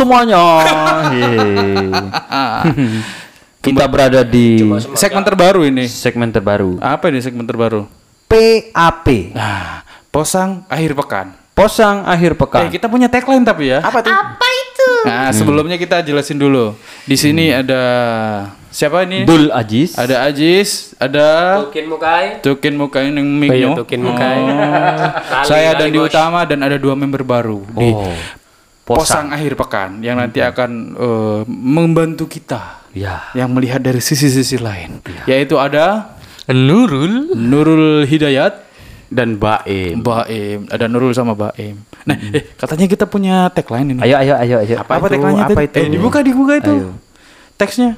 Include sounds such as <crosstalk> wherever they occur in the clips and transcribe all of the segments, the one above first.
semuanya. Hehe. <laughs> Kita berada di Segmen terbaru ini. segmen terbaru. Apa ini segmen terbaru? PAP. Nah, posang akhir pekan. Posang akhir Eh, pekan. kita punya tagline tapi ya. Apa tuh? Apa itu? Nah, sebelumnya kita jelasin dulu. Di sini ada siapa ini? Dul Ajis. Ada Ajis, ada Tukin mukai. Tukin Mukain yang Oh iya, Migno. Tukin mukai. Kali, Saya dan di bos. utama dan ada dua member baru di Oh. posang akhir pekan yang nanti akan eh, membantu kita Ya. yang melihat dari sisi-sisi lain. Yaitu ada Nurul. Nurul Hidayat, Dan Baim. Baim, ada Nurul sama Baim. Nah, eh katanya kita punya tagline ini. Ayo ayo ayo ayo. Apa itu? tagline-nya Apa itu? Eh, dibuka dibuka itu. Ayo. Teksnya.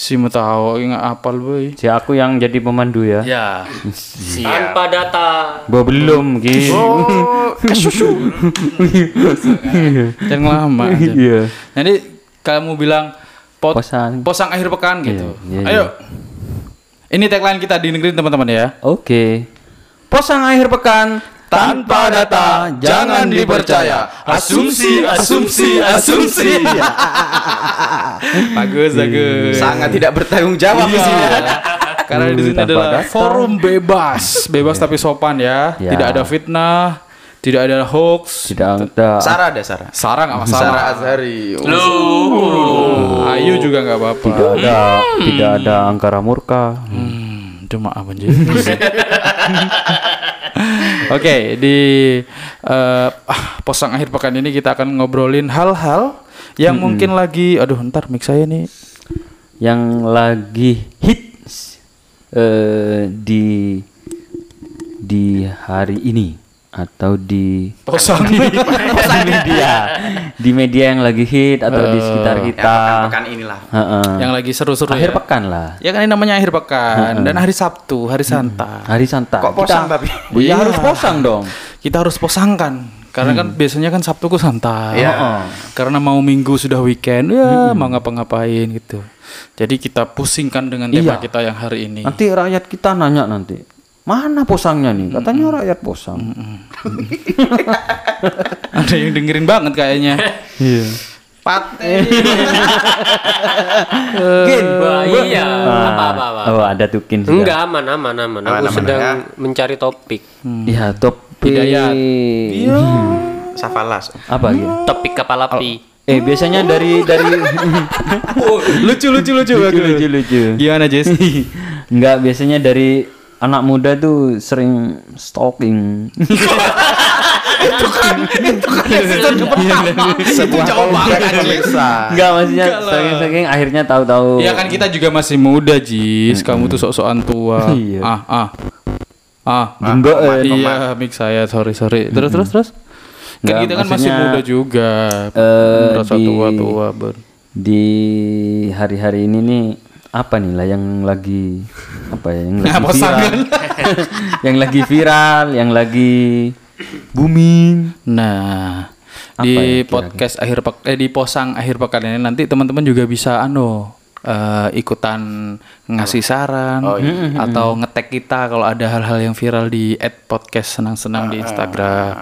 Si mau tahu ingat apal boy. Si aku yang jadi pemandu ya. Ya. <laughs> Tanpa data. Gua belum gitu. Oh, <laughs> kesusu. Yang lama aja. Iya. Nanti kamu bilang pot, Posang. posang akhir pekan gitu. iya, Ayo. Ini tagline kita di negeri teman-teman ya. Oke. Posang akhir pekan Tanpa data jangan dipercaya. Asumsi, asumsi, asumsi. <laughs> bagus, bagus. Sangat tidak bertanggung jawab di sini. Iya. Karena di sini adalah data. forum bebas, bebas tapi sopan ya. Ya. Tidak ada fitnah, tidak ada hoax. tidak ada Sarah ada Sarah. Sarah nggak Sarah masalah. Azhari. Ayu juga nggak apa-apa. tidak ada tidak ada angkara murka. Hmm, cuma apa aja. <laughs> <laughs> Oke, di eh, ah, posang akhir pekan ini kita akan ngobrolin hal-hal yang mungkin lagi, aduh, ntar mix saya nih. Yang lagi hits eh, di di hari ini atau di Posang. <laughs> di media di media yang lagi hit atau di sekitar Ya, kita pekan-pekan inilah. Heeh. yang lagi seru-seru akhir ya. pekan lah Ya kan ini namanya akhir pekan dan hari Sabtu, hari santai. hari santai Kok posang tapi? Iya harus posang dong Kita harus posangkan karena kan biasanya kan Sabtu ku santai. Iya. Karena mau Minggu sudah weekend, ya mau ngapa-ngapain gitu. Jadi kita pusingkan dengan tema Iya. kita yang hari ini. nanti rakyat kita nanya nanti mana posangnya nih katanya rakyat posang <laughs> Ada yang dengerin banget kayaknya. <laughs> iya Pate. <laughs> Gin Wah, iya. Apa apa apa. oh ada tukin sudah. Enggak aman aman aman. Aku Aman, aman, sedang ya. mencari topik. Iya, top Hidayat. Safalas. Apa gitu? Topik kepala pi. Eh biasanya dari dari lucu lucu lucu lucu lucu lucu. Gimana Jess? Enggak biasanya dari anak muda tuh sering stalking. Sebuah kompleks pemirsa. Enggak maksudnya stalking stalking akhirnya tahu-tahu. Ya kan kita juga masih muda Jis. Kamu tuh sok-sokan tua. Iya. Ah ah. Ah. Enggak eh. Iya, mix saya. Sorry sorry. Terus terus terus. Kan Nggak, kita kan masih muda juga. eh, Merasa di- tua-tua, Ber. Di hari-hari ini nih apa nih lah yang lagi apa ya yang lagi Apa viral. <laughs> yang lagi viral yang lagi booming. Nah, Apa di ya podcast akhir pek eh di posang akhir pekan ini nanti teman-teman juga bisa anu eh, ikutan ngasih saran Oh, iya. atau ngetek kita kalau ada hal-hal yang viral di @podcast senang-senang di Instagram.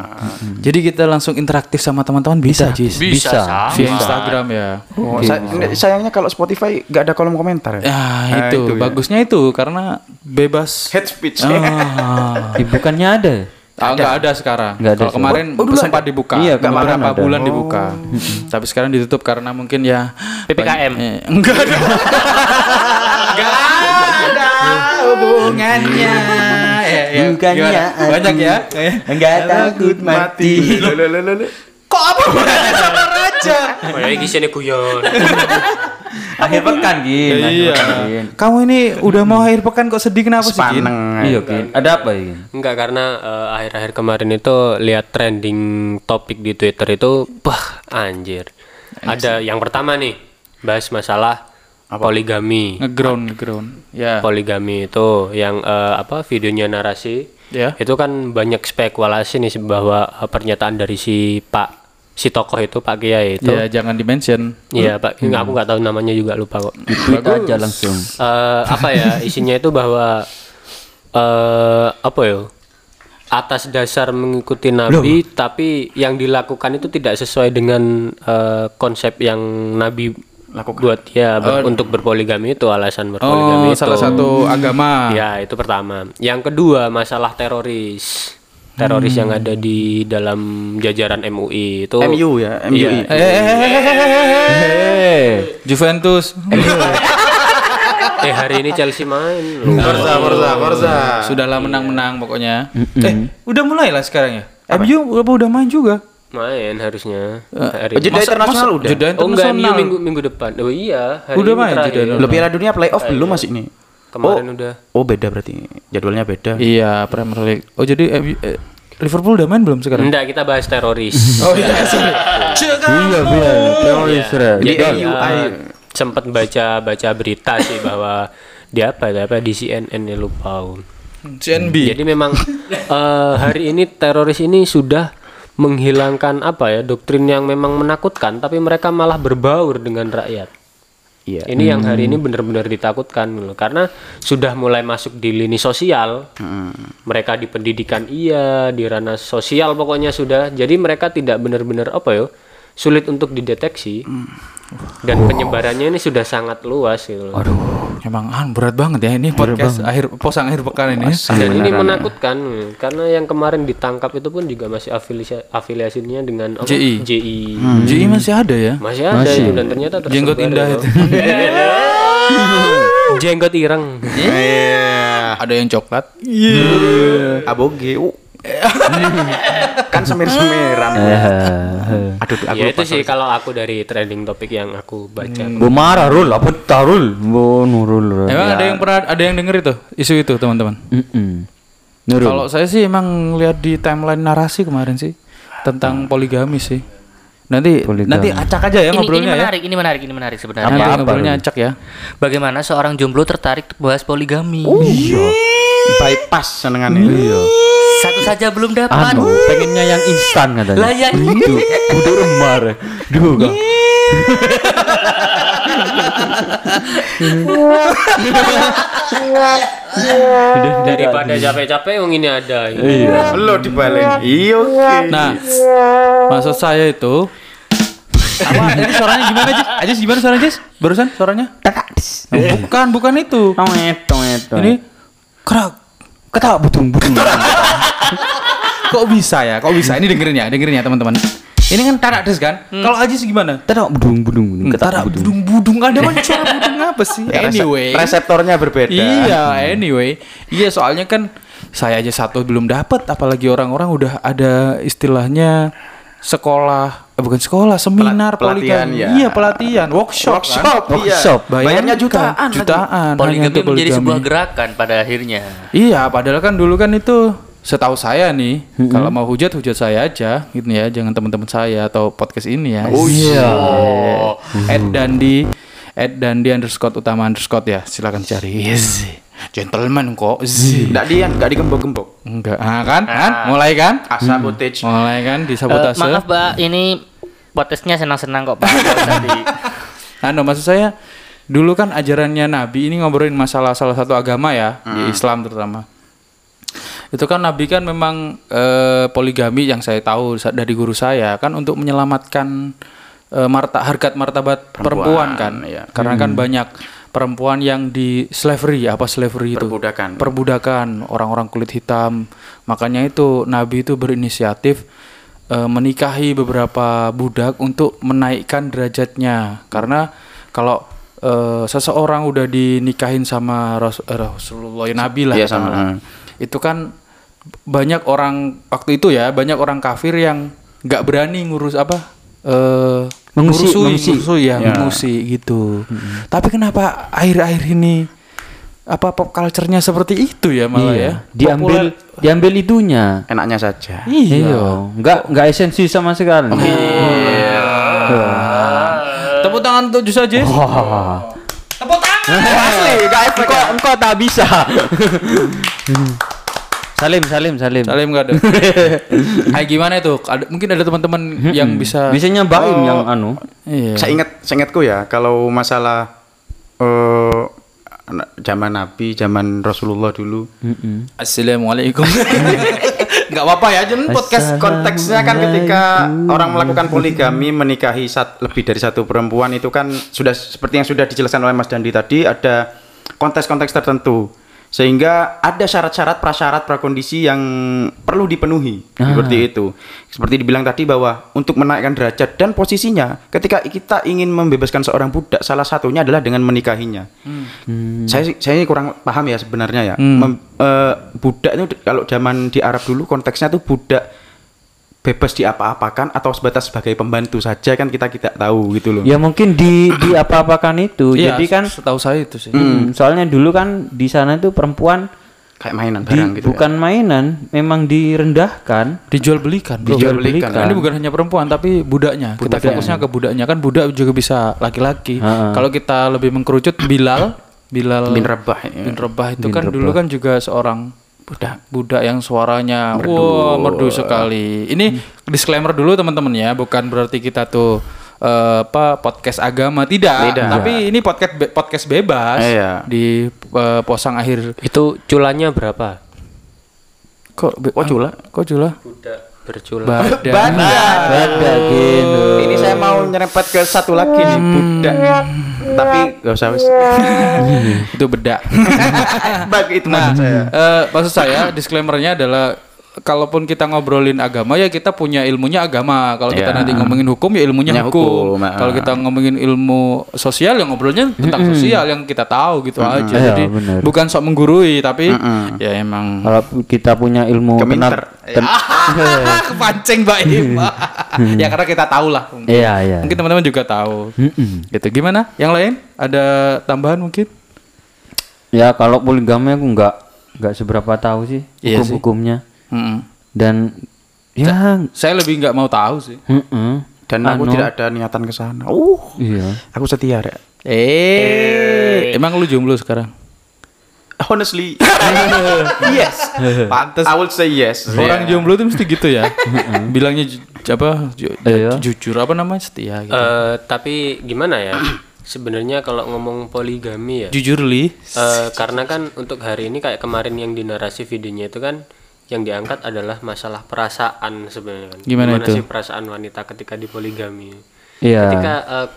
Jadi kita langsung interaktif sama teman-teman bisa, Jis. bisa Via Instagram ya. Oh, say- enggak, sayangnya kalau Spotify nggak ada kolom komentar ya. Nah, Nah, itu, itu ya. bagusnya itu karena bebas Head speech. Ah. Bukannya ada Ah, nggak ada sekarang. Nggak ada Kalau kemarin Oh, dulu sempat ada? dibuka. Iya, kemarin beberapa ada. bulan dibuka. Tapi sekarang ditutup karena mungkin ya PPKM. Eh, enggak ada. enggak ada hubungannya. <laughs> Ya, ya. Bukannya Gimana? banyak ya. enggak takut mati. Kok apa <laughs> raja? Oh ya iki sini guyon. <laughs> <laughs> akhir pekan gin akhir Iya. pekan, Gin. Kamu ini udah mau akhir pekan kok sedih kenapa sih? Gin? Sepaneng. iya gin ada apa ya Gin? Enggak karena eh, akhir-akhir kemarin itu lihat trending topik di Twitter itu, wah anjir. Ada yang pertama nih, bahas masalah poligami. Ngeground, ngeground. Ya. Poligami itu yang eh, apa videonya narasi. Ya. Itu kan banyak spekulasi nih bahwa eh, pernyataan dari si Pak si tokoh itu Pak Kiai itu. Ya, jangan di-mention. Iya, Pak. Aku nggak tahu namanya juga lupa kok. tweet aja langsung Eh, apa ya <laughs> isinya itu bahwa eh apa ya atas dasar mengikuti nabi tapi yang dilakukan itu tidak sesuai dengan eh, konsep yang nabi Lakukan. buat ya ber- untuk berpoligami itu alasan berpoligami Oh, itu. salah satu agama. Ya, itu pertama. Yang kedua, masalah teroris. Teroris yang ada di dalam jajaran MUI itu MU ya, MUI. Iya. Eh, eh, eh, eh, eh, eh. Juventus. <laughs> eh hari ini Chelsea main. Forza, Forza, Forza. Sudahlah menang-menang pokoknya. Eh, udah mulai lah sekarang ya. MU apa udah main juga? Main harusnya. Eh, Hari Oh, jeda internasional udah. Jeda Oh enggak, internasional. minggu minggu depan. Oh iya, hari Udah main jeda Piala Dunia playoff belum masih ini? Kemarin udah. Oh, beda berarti. Jadwalnya beda. Iya, Premier League. Oh, jadi MU eh, Liverpool udah main belum sekarang? Enggak, kita bahas teroris. <laughs> Oh iya, sorry. Iya, biar teroris. Jadi MU eh, sempat baca baca berita sih bahwa di apa ya apa di CNN ya lupa. CNB. Jadi memang <laughs> eh, hari ini teroris ini sudah menghilangkan apa ya doktrin yang memang menakutkan, tapi mereka malah berbaur dengan rakyat. Iya. Ini yang hari ini benar-benar ditakutkan loh, karena sudah mulai masuk di lini sosial. Mereka di pendidikan iya, di ranah sosial pokoknya sudah. Jadi mereka tidak benar-benar apa ya sulit untuk dideteksi. Dan penyebarannya ini sudah sangat luas gitu loh. Emang ah, berat banget ya ini podcast akhir posang akhir pekan ini. Dan ini menakutkan karena yang kemarin ditangkap itu pun juga masih afiliasi afiliasinya dengan apa? JI. JI. JI masih ada ya. Masih ada itu dan ternyata Jenggot indah itu. itu. <laughs> Jenggot ireng. Iya. ada yang coklat. Aboge. Uh. <laughs> kan semir-semiran. <laughs> Aduh, aku ya itu sih kalau aku dari trending topik yang aku baca. Bu marah Rul, apa tarul? Bu Nurul. Emang ada yang pernah ada yang denger itu isu itu teman-teman? Kalau saya sih emang lihat di timeline narasi kemarin sih tentang poligami sih. Nanti Poligami. nanti acak aja ya ini, ini ngobrolnya ya. menarik, ini menarik, ini menarik sebenarnya. Nanti Apa-apa, ngobrolnya acak ya. Bagaimana seorang jomblo tertarik bahas poligami? Bypass senengannya. Iya. Satu saja belum dapat. Anu, pengennya yang instan katanya. Lah ya Itu <laughs> udah remar. Juga. Daripada capek-capek yang ini ada. Iya. Lo dibalik. Iya. Nah, maksud saya itu apa ini suaranya gimana Jis? Ajis gimana suaranya Jis? Barusan suaranya? Oh, bukan, bukan itu. Toet, toet, toet. Ini kerak. ketak budung budung. <laughs> Kok bisa ya? Kok bisa? Ini dengerin ya, dengerin ya teman-teman. Ini kan tarak des kan? Kalau Ajis gimana? Ketak budung budung. Ketak Tarak budung. budung-budung ada kan suara <laughs> budung apa sih? Ya, Anyway. reseptornya berbeda. Iya, <laughs> anyway. Iya, soalnya kan saya aja satu belum dapat apalagi orang-orang udah ada istilahnya sekolah eh, bukan sekolah, seminar Pel- pelatihan, poligami. ya. Iya, pelatihan, workshop. Workshop, kan? iya. Workshop. Bayarnya kan jutaan. Jutaan. Poligami untuk menjadi poligami. sebuah gerakan pada akhirnya. Iya, padahal kan dulu kan itu setahu saya nih, kalau mau hujat hujat saya aja, gitu ya, jangan teman-teman saya atau podcast ini ya. Oh, iya. Ed Dandi, Ed Dandi underscore utama underscore ya, silakan cari. Yes. Gentleman kok. Z. Enggak dia, enggak digembok-gembok. Enggak, ah, kan? kan? Mulai kan? Asa footage. Mulai kan di Eh, sabotase. maaf Mbak, ini podcastnya senang-senang kok Pak. <laughs> Di- Anu maksud saya dulu kan ajarannya Nabi ini ngobrolin masalah salah satu agama ya di Islam terutama. Itu kan Nabi kan memang eh, poligami yang saya tahu dari guru saya kan untuk menyelamatkan eh, marta harkat martabat perempuan, kan. iya. Karena kan banyak perempuan yang di slavery apa slavery itu Perbudakan. perbudakan orang-orang kulit hitam. Makanya itu Nabi itu berinisiatif eh, menikahi beberapa budak untuk menaikkan derajatnya. Karena kalau eh, seseorang udah dinikahin sama Ras- eh, Rasulullah ya, Nabi lah, Iya, sama. itu kan banyak orang waktu itu ya banyak orang kafir yang nggak berani ngurus apa eh Mengusi, ngurusui, mengusi. ngurusui ya, Ya. mengusi gitu. Tapi kenapa akhir-akhir ini apa pop culture-nya seperti itu ya malah Iya. ya? Diambil diambil itunya. Enaknya saja. Iya, enggak enggak esensi sama sekali. Tepuk tangan untuk Jus aja. Wah. <laughs> Asli, enggak efek. Engkau engkau tak bisa. <laughs> salim, salim, salim. Salim nggak ada. <laughs> Kayak gimana itu? Ada, mungkin ada teman-teman yang bisa. Bisa nyobain yang anu. Iya. Saya ingat, saya ingatku ya, kalau masalah eh zaman Nabi, zaman Rasulullah dulu. Assalamualaikum. <laughs> nggak apa-apa ya, Jen podcast konteksnya kan ketika orang melakukan poligami menikahi sat, lebih dari satu perempuan itu kan sudah seperti yang sudah dijelaskan oleh Mas Dandi tadi ada konteks-konteks tertentu sehingga ada syarat-syarat prasyarat prakondisi yang perlu dipenuhi. Seperti itu. Seperti dibilang tadi bahwa untuk menaikkan derajat dan posisinya ketika kita ingin membebaskan seorang budak salah satunya adalah dengan menikahinya. Saya saya ini kurang paham ya sebenarnya ya. Mem- eh, budak itu kalau zaman di Arab dulu konteksnya tuh budak bebas diapa-apakan atau sebatas sebagai pembantu saja kan kita tidak tahu gitu loh Ya mungkin di di apa-apakan itu. Iya, Jadi kan setahu saya itu sih. hmm, soalnya dulu kan di sana itu perempuan kayak mainan di- barang gitu bukan mainan, memang direndahkan. Dijual belikan, bro. Dijual belikan. Nah, ini bukan hanya perempuan tapi budaknya. Kita fokusnya ke budaknya kan budak juga bisa laki-laki. Kalau kita lebih mengkerucut Bilal, Bilal bin Rabah ya. bin Rabah itu kan dulu kan juga seorang budak budak yang suaranya wah merdu sekali. Ini disclaimer dulu teman-teman ya, bukan berarti kita tuh eh, apa podcast agama tidak, Tidak. tapi ini podcast be- podcast bebas Iya. di eh, posang akhir. Itu culanya berapa? Kok be- Oh, cula? Kok cula? Budak bercula. Badan. Ada gitu. Ini saya mau nyerempet ke satu lagi nih budak. Tapi gak usah wis. itu bedak. <laughs> Bagi itu Nah, maksud saya. eh, maksud saya disclaimernya adalah kalaupun kita ngobrolin agama ya kita punya ilmunya agama. Kalau kita Ya. nanti ngomongin hukum ya ilmunya Punya hukum. hukum, ah. Kalau kita ngomongin ilmu sosial ya ngobrolnya tentang sosial yang kita tahu gitu aja. Iya, Jadi benar. bukan sok menggurui tapi ya emang Kalau kita punya ilmu Keminter. ten- <laughs> kepancing Mbak Im. ya karena kita tahu lah. mungkin. Iya, iya. Mungkin teman-teman juga tahu. Mm-mm. Gitu. Gimana? Yang lain? Ada tambahan mungkin? Ya kalau poligami aku nggak nggak seberapa tahu sih Iya sih. Mm-mm. Dan ya Saya lebih nggak mau tahu sih. mm-mm. Dan aku Anu, tidak ada niatan ke sana. Uh, Iya. aku setia ya. Eh, emang lu jomblo sekarang? Honestly, <laughs> yes. Pantes. I would say yes. Orang jomblo tuh mesti gitu ya. <laughs> Bilangnya ju- apa? ju- Iya. jujur apa namanya? Setia gitu. Eh, tapi gimana ya? <clears throat> Sebenarnya kalau ngomong poligami ya, jujur li. eh, karena kan untuk hari ini kayak kemarin yang di narasi videonya itu kan yang diangkat adalah masalah perasaan sebenarnya kan. Gimana itu? sih perasaan wanita ketika dipoligami? Iya. Ketika eh,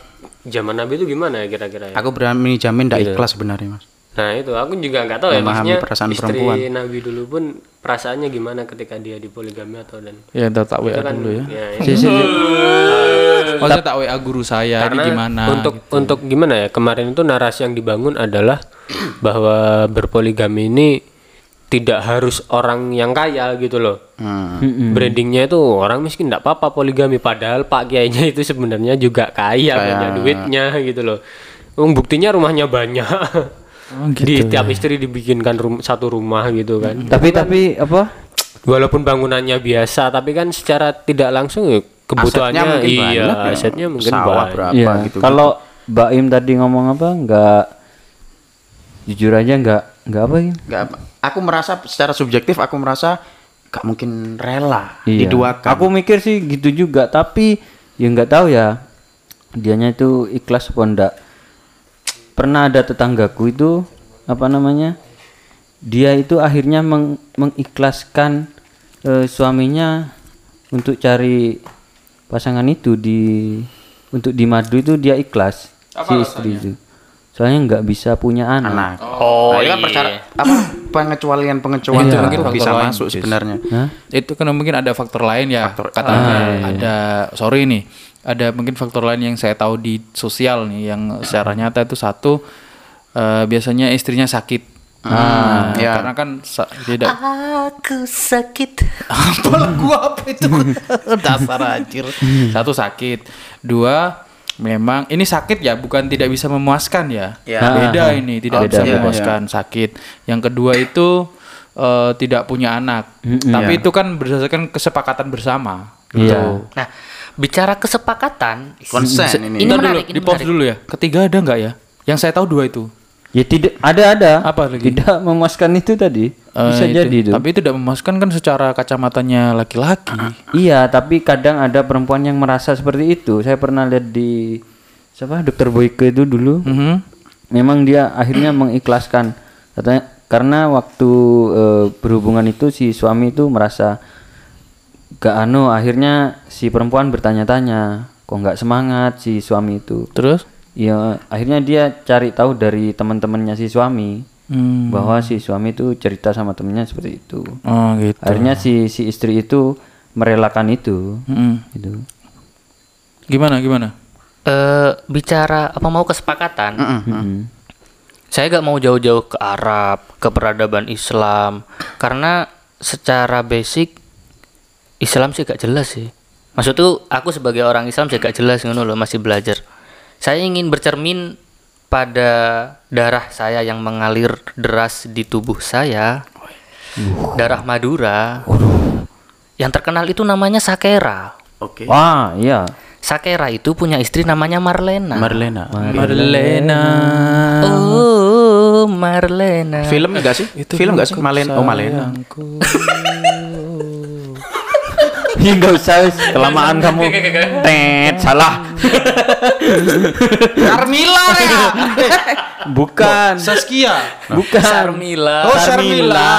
zaman Nabi itu gimana ya kira-kira ya? Aku berani jamin tidak ikhlas sebenarnya, Mas. Nah itu aku juga nggak tahu ya Memahami maksudnya perasaan istri perempuan. Nabi dulu pun perasaannya gimana ketika dia dipoligami atau dan Ya, ntar tak WA itu kan dulu ya. ya, Si- si- si- <laughs> Maksudnya tak WA guru saya karena ini gimana? untuk untuk gimana ya kemarin itu narasi yang dibangun adalah <clears throat> bahwa berpoligami ini tidak harus orang yang kaya gitu loh Hmm. brandingnya itu orang miskin tidak apa-apa poligami padahal pak kiainya itu sebenarnya juga kaya punya duitnya gitu loh Um, buktinya rumahnya banyak Oh, di gitu tiap istri dibikinkan rum- satu rumah gitu kan tapi tapi apa? walaupun bangunannya biasa tapi kan secara tidak langsung ya kebutuhannya Asetnya mungkin iya banyak ya. asetnya mungkin Sawah banyak berapa Iya. gitu. Kalau Mbak Im tadi ngomong apa? Nggak jujur aja nggak nggak apa Im? Nggak, aku merasa secara subjektif aku merasa gak mungkin rela Iya. diduakan. Aku mikir sih gitu juga, tapi ya nggak tahu ya. Dianya itu ikhlas apa enggak. Pernah ada tetanggaku itu apa namanya? Dia itu akhirnya meng- mengikhlaskan eh, suaminya untuk cari pasangan itu di untuk di madu itu dia ikhlas si istri itu. Soalnya nggak bisa punya anak. anak. Oh, nah, itu kan persyarat apa pengecualian pengecualian Itu mungkin faktor bisa lain, masuk Sis. sebenarnya. Hah? itu kan mungkin ada faktor lain ya katanya ada sorry nih ada mungkin faktor lain yang saya tahu di sosial nih yang secara nyata itu satu eh, biasanya istrinya sakit ah ya. karena kan sa- tidak Aku sakit. <laughs> apa lagu apa itu <laughs> dasar anjir satu sakit dua memang ini sakit ya bukan tidak bisa memuaskan ya, Ya. beda ini tidak Beda, bisa beda. memuaskan sakit yang kedua itu eh, tidak punya anak tapi itu kan berdasarkan kesepakatan bersama Iya. Nah, bicara kesepakatan, Konsen ini. ini dulu, menarik, ini di pause dulu ya ketiga ada nggak ya yang saya tahu dua itu Ya tidak ada ada. Apa lagi? Tidak memuaskan itu tadi. Eh, Bisa itu. jadi itu. tapi itu tidak memuaskan kan secara kacamatanya laki-laki <clears throat> Iya, tapi kadang ada perempuan yang merasa seperti itu. Saya pernah lihat di siapa Dokter Boyke itu dulu. Mhm. Memang dia akhirnya <clears throat> mengikhlaskan. Katanya karena waktu eh, berhubungan itu si suami itu merasa gak anu akhirnya si perempuan bertanya-tanya kok nggak semangat si suami itu Terus? ya akhirnya dia cari tahu dari teman-temannya si suami Hmm. bahwa si suami itu cerita sama temennya seperti itu Oh gitu. akhirnya si si istri itu merelakan itu Mm-mm. gitu Gimana gimana? Eh, bicara apa mau kesepakatan? Mm-mm. Saya gak mau jauh-jauh ke Arab, ke peradaban Islam, karena secara basic Islam sih gak jelas sih. Maksud tuh aku sebagai orang Islam sih gak jelas ngono loh, masih belajar. Saya ingin bercermin pada darah saya yang mengalir deras di tubuh saya. Darah Madura. Yang terkenal itu namanya Sakera. Oke. wah iya Sakera itu punya istri namanya Marlena. Marlena. Marlena. Oh, Marlena. Film enggak sih? Film enggak sih? Malen oh Malena. <laughs> Ih, nggak usah kelamaan kamu tet salah Carmila ya. bukan Saskia. bukan Sarmila. Oh, Sharmila.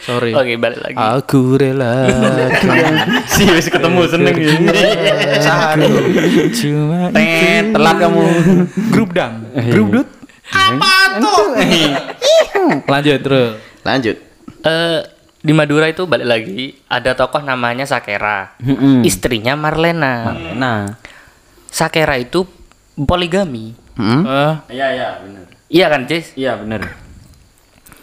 Sorry. Oke, balik lagi. Aku rela <laughs> sih wis ketemu seneng Sehari. cuma tet telat kamu grup dang. Grup dut. Lanjut terus. Lanjut. Eh, di Madura itu balik lagi ada tokoh namanya Sakera. Mm-mm. Istrinya Marlena. nah Sakera itu poligami. Hmm? Eh, iya iya benar Iya kan, Jess? iya benar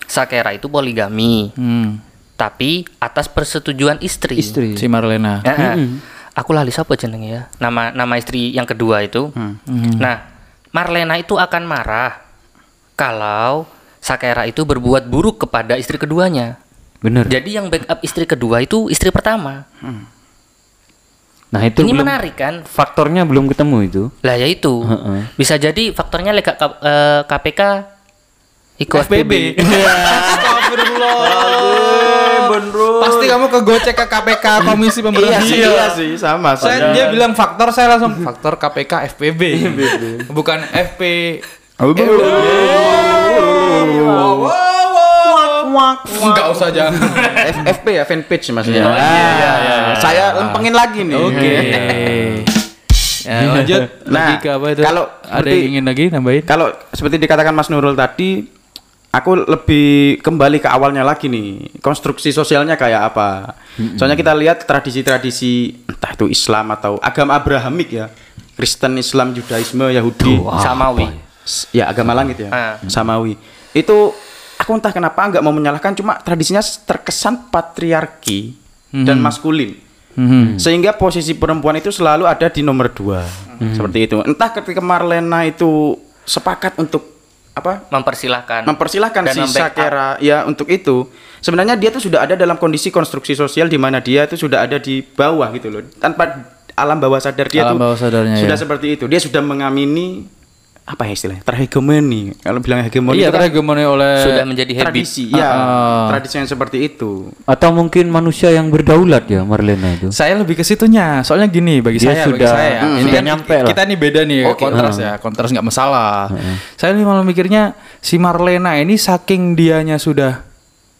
Sakera itu poligami, hmm. tapi atas persetujuan istri. istri Si Marlena. Ya, eh. Aku lali siapa jenenge ya? Nama nama istri yang kedua itu. Nah, Marlena itu akan marah kalau Sakera itu berbuat buruk kepada istri keduanya. Benar Jadi yang backup istri kedua itu istri pertama. nah itu Ini belum menarik kan? faktornya belum ketemu itu Lah ya itu. Heeh. Bisa jadi faktornya lega K- eh, KPK ikut FPB. <laughs> Pasti kamu ke gocek ke KPK Komisi Iya Pemberantasan. sih, iya sih, sama Saya dia bilang faktor saya langsung <laughs> faktor KPK FPB. Bukan FP. Enggak usah jangan. <laughs> F- FP ya fanpage maksudnya. Iya, iya, iya, iya. Saya lempengin lagi nih. Oke. Ya, lanjut <laughs> lagi Nah, ke apa itu? kalau ada yang ingin lagi nambahin? Kalau seperti dikatakan Mas Nurul tadi, aku lebih kembali ke awalnya lagi nih. Konstruksi sosialnya kayak apa? Soalnya kita lihat tradisi-tradisi entah itu Islam atau agama Abrahamik ya. Kristen, Islam, Judaisme, Yahudi. Samawi. S- ya agama langit ya. Ah. Samawi. Itu aku entah kenapa nggak mau menyalahkan cuma tradisinya terkesan patriarki dan maskulin. Mhm. Sehingga posisi perempuan itu selalu ada di nomor dua. Seperti itu. Entah ketika Marlena itu sepakat untuk apa? Mempersilahkan. Mempersilahkan Dan si. Sakera ya untuk itu. Sebenarnya dia tuh sudah ada dalam kondisi konstruksi sosial di mana dia itu sudah ada di bawah gitu loh. Tanpa alam bawah sadar dia Alam tuh bawah sadarnya, sudah ya. seperti itu. Dia sudah mengamini apa ya istilahnya? Terhegemoni. Kalau bilang hegemoni Iya, itu kan terhegemoni oleh Sudah menjadi habit. tradisi. Ya, Ah. tradisi yang seperti itu. atau mungkin manusia yang berdaulat ya Marlena itu Saya lebih ke situnya. Soalnya gini bagi Dia saya bagi sudah- saya ya. hmm, Ini sudah kan nyampe lah. kita nih beda nih kontras ya. Kontras nggak masalah. Saya nih malah mikirnya si Marlena ini saking dianya sudah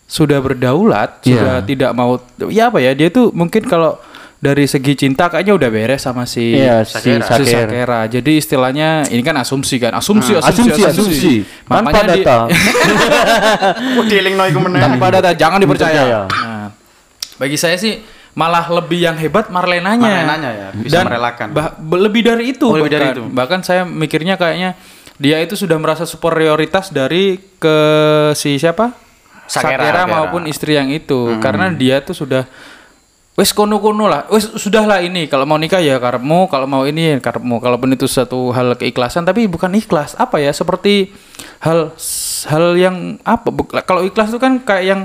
sudah berdaulat, Iya. sudah tidak mau ya apa ya? Dia tuh mungkin kalau dari segi cinta kayaknya udah beres sama si Iya, si si Saker. Sakera. Jadi istilahnya ini kan asumsi kan, asumsi, Hmm, asumsi, asumsi, asumsi. Tanpa Makanya di- data. <laughs> Meneh. tanpa data jangan dipercaya. Nah, bagi saya sih malah lebih yang hebat Marlenanya. Marlenanya ya, bisa merelakan. bah- lebih dari itu. Oh, lebih dari bahkan. itu. Bahkan saya mikirnya kayaknya dia itu sudah merasa superioritas dari ke si siapa? Sakera. Sakera Sakera. maupun istri yang itu. Karena dia tuh sudah wes kono-kono lah. Wes sudahlah ini kalau mau nikah ya karepmu, kalau mau ini ya karepmu. Kalaupun itu satu hal keikhlasan tapi bukan ikhlas. Apa ya? Seperti hal hal yang apa? Kalau ikhlas itu kan kayak yang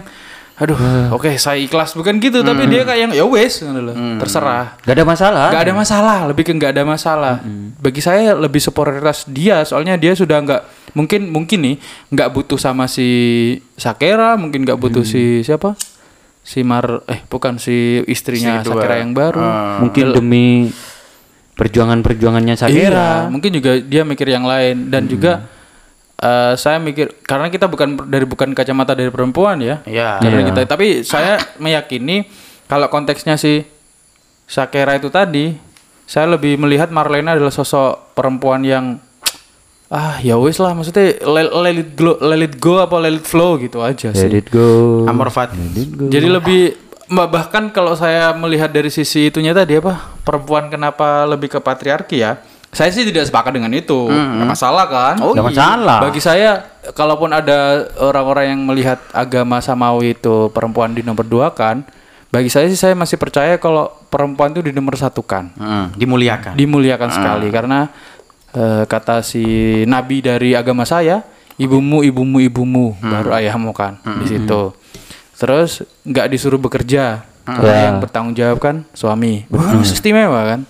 aduh, oke saya ikhlas bukan gitu, tapi dia kayak yang ya wes ngono loh. Terserah. Gak ada masalah Gak ada masalah, lebih ke nggak ada masalah. Bagi saya lebih superioritas dia, soalnya dia sudah nggak mungkin mungkin nih nggak butuh sama si Sakera, mungkin nggak butuh si siapa? Si Mar eh bukan si istrinya Si kedua. Sakera yang baru. mungkin demi perjuangan-perjuangannya Sakera Iya, mungkin juga dia mikir yang lain dan juga eh, saya mikir karena kita bukan dari bukan kacamata dari perempuan ya. Iya. Karena kita tapi saya meyakini kalau konteksnya si Shakira itu tadi, saya lebih melihat Marlena adalah sosok perempuan yang ah ya wis lah maksudnya let, let it go, let it go apa let it flow gitu aja sih. Let it go. Amor fati. Jadi lebih mbak bahkan kalau saya melihat dari sisi itunya tadi apa perempuan kenapa lebih ke patriarki ya? Saya sih tidak sepakat dengan itu. Nggak masalah kan? Oh, Nggak masalah. Bagi saya kalaupun ada orang-orang yang melihat agama samawi itu perempuan di nomor dua kan, bagi saya sih saya masih percaya kalau perempuan itu di nomor satu kan, Mm, dimuliakan. dimuliakan sekali karena eh, kata si nabi dari agama saya, ibumu ibumu ibumu baru ayahmu kan di situ. Terus nggak disuruh bekerja, karena yang bertanggung jawab kan suami, Wah, istimewa kan.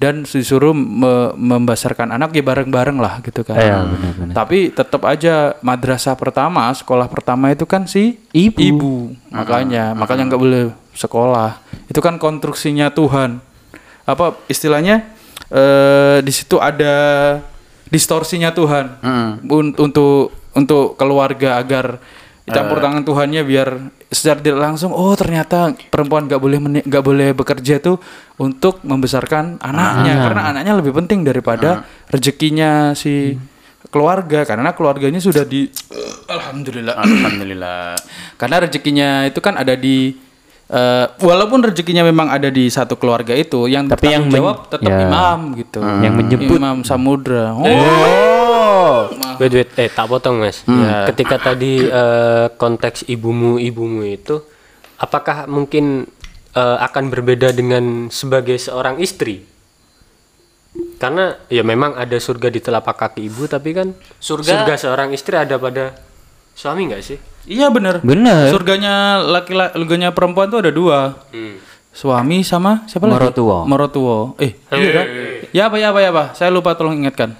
Dan disuruh me- membesarkan anak ya bareng-bareng lah gitu kan. Iya, benar-benar. Tapi tetap aja madrasah pertama, sekolah pertama itu kan si Ibu. Makanya, makanya nggak boleh sekolah. Itu kan konstruksinya Tuhan. Apa istilahnya? Eh di situ ada distorsinya Tuhan. Un- untuk untuk keluarga agar campur tangan Tuhannya biar secara tidak langsung oh ternyata perempuan nggak boleh nggak boleh bekerja tuh untuk membesarkan anaknya. Karena anaknya lebih penting daripada rezekinya si keluarga. Karena keluarganya sudah di alhamdulillah. Alhamdulillah. karena rezekinya itu kan ada di eh, walaupun rezekinya memang ada di satu keluarga itu yang Tapi yang jawab tetap ya. imam gitu Yang menjemput. imam samudra oh, Wait, wait, eh tak potong mas. Ya. Ketika tadi eh, konteks ibumu ibumu itu, apakah mungkin eh, akan berbeda dengan sebagai seorang istri? Karena ya memang ada surga di telapak kaki ibu, tapi kan Surga- surga seorang istri ada pada suami nggak sih? iya benar Bener. surganya laki-laki surganya perempuan tuh ada dua suami sama siapa lagi Morotuo. Morotuo eh iya kan ya apa ya apa ya apa saya lupa tolong ingatkan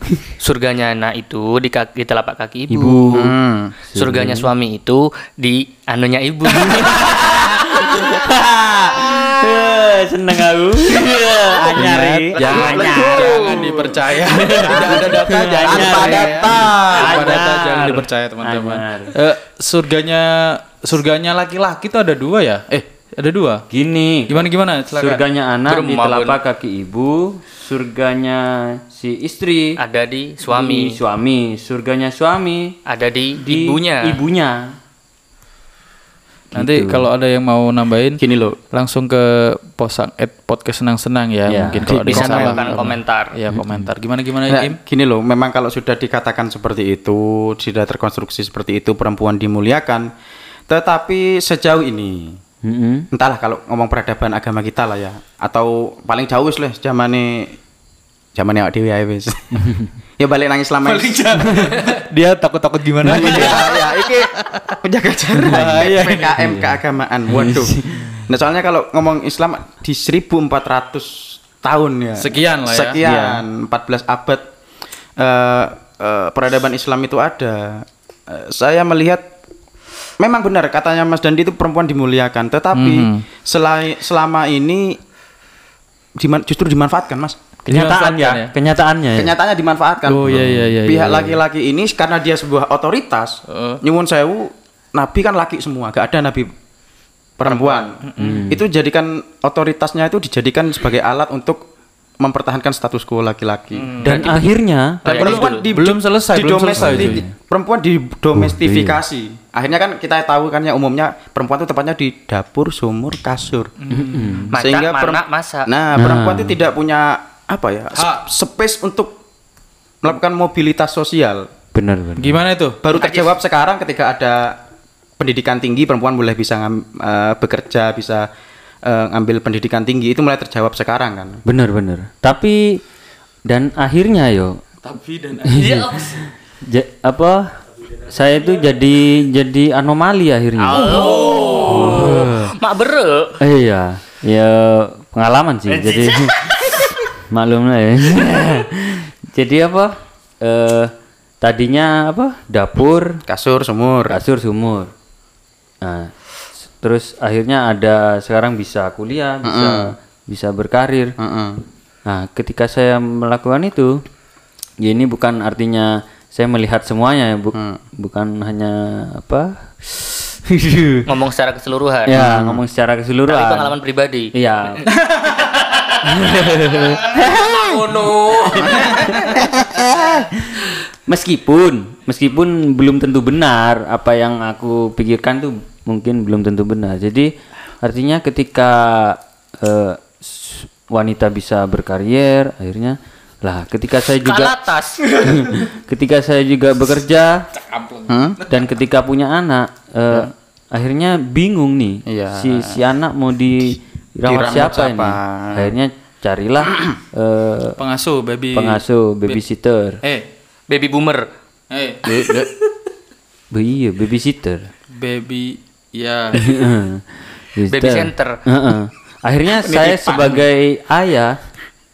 <laughs> Surganya anak itu di kaki di telapak kaki ibu. Ibu. Surganya suami itu di anunya ibu. <laughs> Seneng aku. Anyari. jangan jangan dipercaya <laughs> tidak ada data jangan Tanpa data. tanpa data Anyar. jangan dipercaya teman-teman Anyar. Eh, surganya surganya laki-laki itu ada dua ya eh ada dua Gini. gimana gimana Silakan. Surganya anak di telapak kaki ibu, surganya si istri ada di di suami, suami, surganya suami ada di, di ibunya. Ibunya. Nanti Gitu. kalau ada yang mau nambahin Gini loh. langsung ke posang at podcast senang-senang ya, Ya. mungkin kalau Bisa yang menambahkan komentar. ya komentar gimana gimana Nah, Im gini loh, memang kalau sudah dikatakan seperti itu, sudah terkonstruksi seperti itu, perempuan dimuliakan. Tetapi sejauh ini, Mm-mm. entahlah kalau ngomong peradaban agama kita lah ya, atau paling jauh wis lah zamane zamane awak dhewe ae wis. <laughs> ya balik nang Islam ae. dia takut-takut gimana ya, ya, iki penjaga jarak PKM keagamaan. Waduh. Nah, soalnya kalau ngomong Islam di 1400 tahun ya. Sekian lah ya. Sekian 14 abad eh, eh, peradaban Islam itu ada. Eh, saya melihat memang benar katanya Mas Dandi itu perempuan dimuliakan, tetapi Mhm. selai- selama ini diman- justru dimanfaatkan, Mas. Kenyataan ya, ya? kenyataannya ya. Kenyataannya dimanfaatkan. Oh, iya, iya, iya, Pihak iya, iya. laki-laki ini karena dia sebuah otoritas, nyuwun sewu, nabi kan laki semua, gak ada nabi perempuan. Itu jadikan otoritasnya itu dijadikan sebagai alat untuk mempertahankan status quo laki-laki. Dan akhirnya Dan perempuan di, Belum selesai, belum selesai, cuy. perempuan didomestifikasi. Akhirnya kan kita tahu kan ya umumnya perempuan itu tepatnya di dapur, sumur, kasur. Masak, mana, masak. Nah, perempuan itu tidak punya apa ya? Hak. space untuk melakukan mobilitas sosial. benar benar. gimana itu Baru terjawab sekarang ketika ada pendidikan tinggi perempuan boleh bisa ngam- eh, bekerja, bisa eh, ngambil pendidikan tinggi itu mulai terjawab sekarang kan. Benar benar. Tapi dan akhirnya yo tapi dan <laughs> ja- apa saya itu jadi jadi anomali akhirnya. Mak bere. Eh, iya, ya pengalaman sih. jadi <laughs> <laughs> maklum lah ya. <laughs> jadi apa? Eh tadinya apa? Dapur, Kasur, sumur. kasur, sumur. Nah, terus akhirnya ada sekarang bisa kuliah, bisa bisa berkarir. Heeh. Nah, ketika saya melakukan itu, ya ini bukan artinya saya melihat semuanya bu- Hmm. bukan hanya apa <laughs> Ngomong secara keseluruhan. ya ngomong secara Tapi keseluruhan pengalaman pribadi. iya <laughs> meskipun meskipun belum tentu benar apa yang aku pikirkan tuh mungkin belum tentu benar. Jadi artinya ketika s- wanita bisa berkarier akhirnya lah ketika saya juga Kalatas. <laughs> ketika saya juga bekerja dan ketika punya anak eh, akhirnya bingung nih Iya. si si anak mau dirawat Dirawat siapa, siapa? ini akhirnya carilah <clears throat> eh, Pengasuh baby. pengasuh babysitter Eh, Baby boomer. eh, Be- <laughs> iya babysitter baby ya. <laughs> Babysitter. Baby center. Heeh. akhirnya <laughs> saya sebagai ayah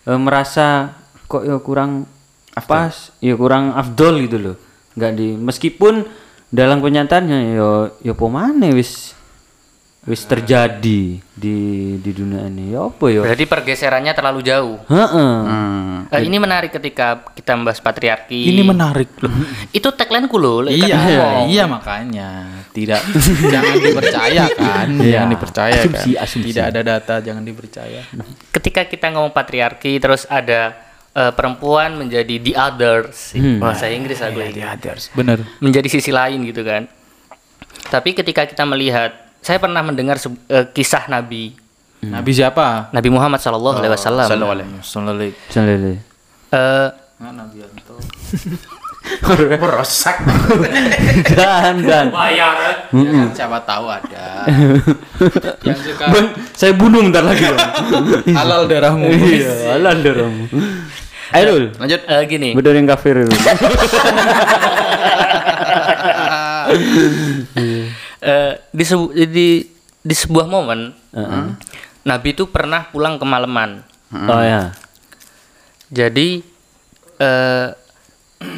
eh, merasa kok ya kurang pas ya kurang afdol gitu loh nggak di meskipun dalam kenyataannya yo yo pomane wis wis terjadi di di dunia ini ya apa yo Berarti pergeserannya terlalu jauh. Heeh. Hmm. Eh, ini menarik ketika kita membahas patriarki. Ini menarik loh. Itu tagline ku loh. Iya, ngomong. iya makanya tidak <laughs> jangan dipercaya kan, jangan dipercaya Asumsi, kan. asumsi. Tidak ada data, jangan dipercaya. Ketika kita ngomong patriarki, terus ada eh, perempuan menjadi the others. Bahasa Inggris aku ini. Bener. Menjadi sisi lain gitu kan. Tapi ketika kita melihat, saya pernah mendengar eh, kisah Nabi Nabi siapa? Nabi Muhammad Shallallahu Alaihi Wasallam. Sallallahu Salele. Eh, Nabi Anto. <laughs> Merosak. dan dan Siapa tahu ada. <laughs> Yang suka Bang, saya bunuh bentar lagi <laughs> halal darahmu. iya alah dorong ayo. Lanjut. eh, gini, bener yang kafir eh, di, sebu- di di sebuah momen Nabi itu pernah pulang kemalaman. oh ya Jadi eh,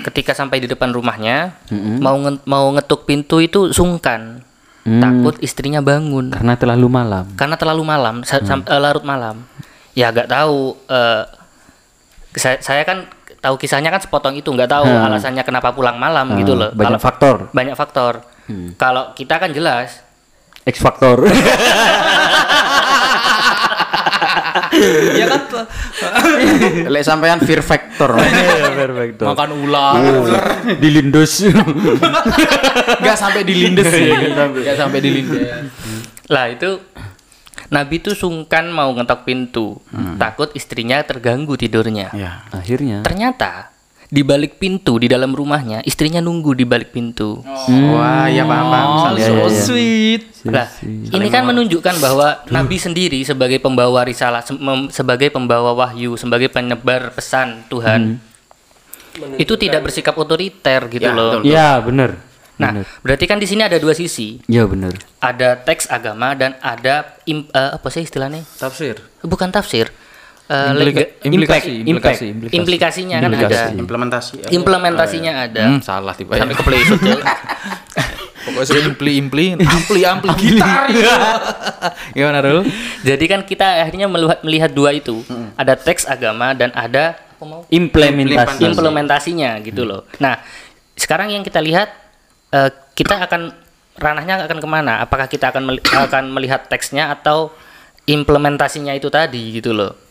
ketika sampai di depan rumahnya mau nge- mau ngetuk pintu itu sungkan, takut istrinya bangun. Karena terlalu malam. Karena terlalu malam sam- eh, larut malam. Ya agak tahu. eh, saya, saya kan tahu kisahnya kan sepotong itu nggak tahu alasannya kenapa pulang malam gitu loh. banyak Kalau- faktor. banyak faktor. Kalau kita kan jelas X faktor Iya kan? Lek sampean fear factor. perfect <laughs> Makan ular. di Lindos Enggak sampai di lindes ya. Enggak sampai di lindes. lah itu Nabi itu sungkan mau ngetok pintu, takut istrinya terganggu tidurnya. ya. akhirnya Ternyata di balik pintu di dalam rumahnya istrinya nunggu di balik pintu. Wah, ya paham paham. Oh, so iya, iya. sweet. Lah, ini kan menunjukkan bahwa Nabi sendiri sebagai pembawa risalah, se- sebagai pembawa wahyu, sebagai penyebar pesan Tuhan, itu tidak bersikap otoriter gitu Ya, loh. betul. ya bener Nah, berarti kan di sini ada dua sisi. ya bener Ada teks agama dan ada im- eh, apa sih istilahnya? Tafsir. Bukan tafsir. Eh, Implika- implikasi, impact, implikasi, impact. implikasi. Implikasinya kan ada. Implementasi. ya. Implementasinya ada. Hmm, salah tiba ya. Sampai kepleset <laughs> ya. Pokoknya saya impli impli ampli ampli gitar. <laughs> Gimana dulu? Jadi kan kita akhirnya melihat, melihat dua itu. Ada teks agama dan ada implementasi implementasinya gitu loh. Nah, sekarang yang kita lihat eh, kita akan ranahnya akan ke mana? Apakah kita akan meli- akan melihat teksnya atau implementasinya itu tadi gitu loh?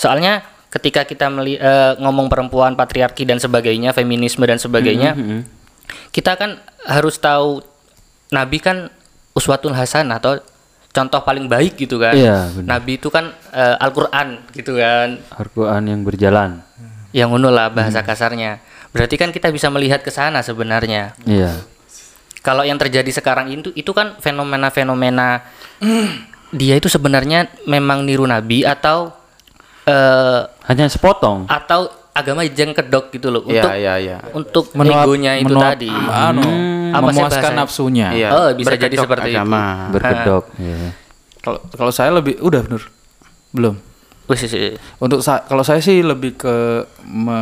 Soalnya ketika kita meli- eh, ngomong perempuan, patriarki dan sebagainya, feminisme dan sebagainya, kita kan harus tahu Nabi kan uswatun hasanah atau contoh paling baik gitu kan. Iya. Nabi itu kan eh, Al-Qur'an gitu kan Al-Quran yang berjalan yang ngono lah bahasa kasarnya. Berarti kan kita bisa melihat ke sana sebenarnya. iya Kalau yang terjadi sekarang itu itu kan fenomena-fenomena <clears throat> dia itu sebenarnya memang niru nabi atau eh hanya sepotong atau agama jeng kedok gitu loh Iya, untuk iya, iya. untuk Menuap- egonya itu menuap- tadi. Anu, Apa sih memuaskan nafsunya. Iya. Oh, bisa jadi Berkedok seperti itu. agama. berkedok iya. Kalau kalau saya lebih udah bener. Belum. Wis wis, wis. Untuk sa- kalau saya sih lebih ke me,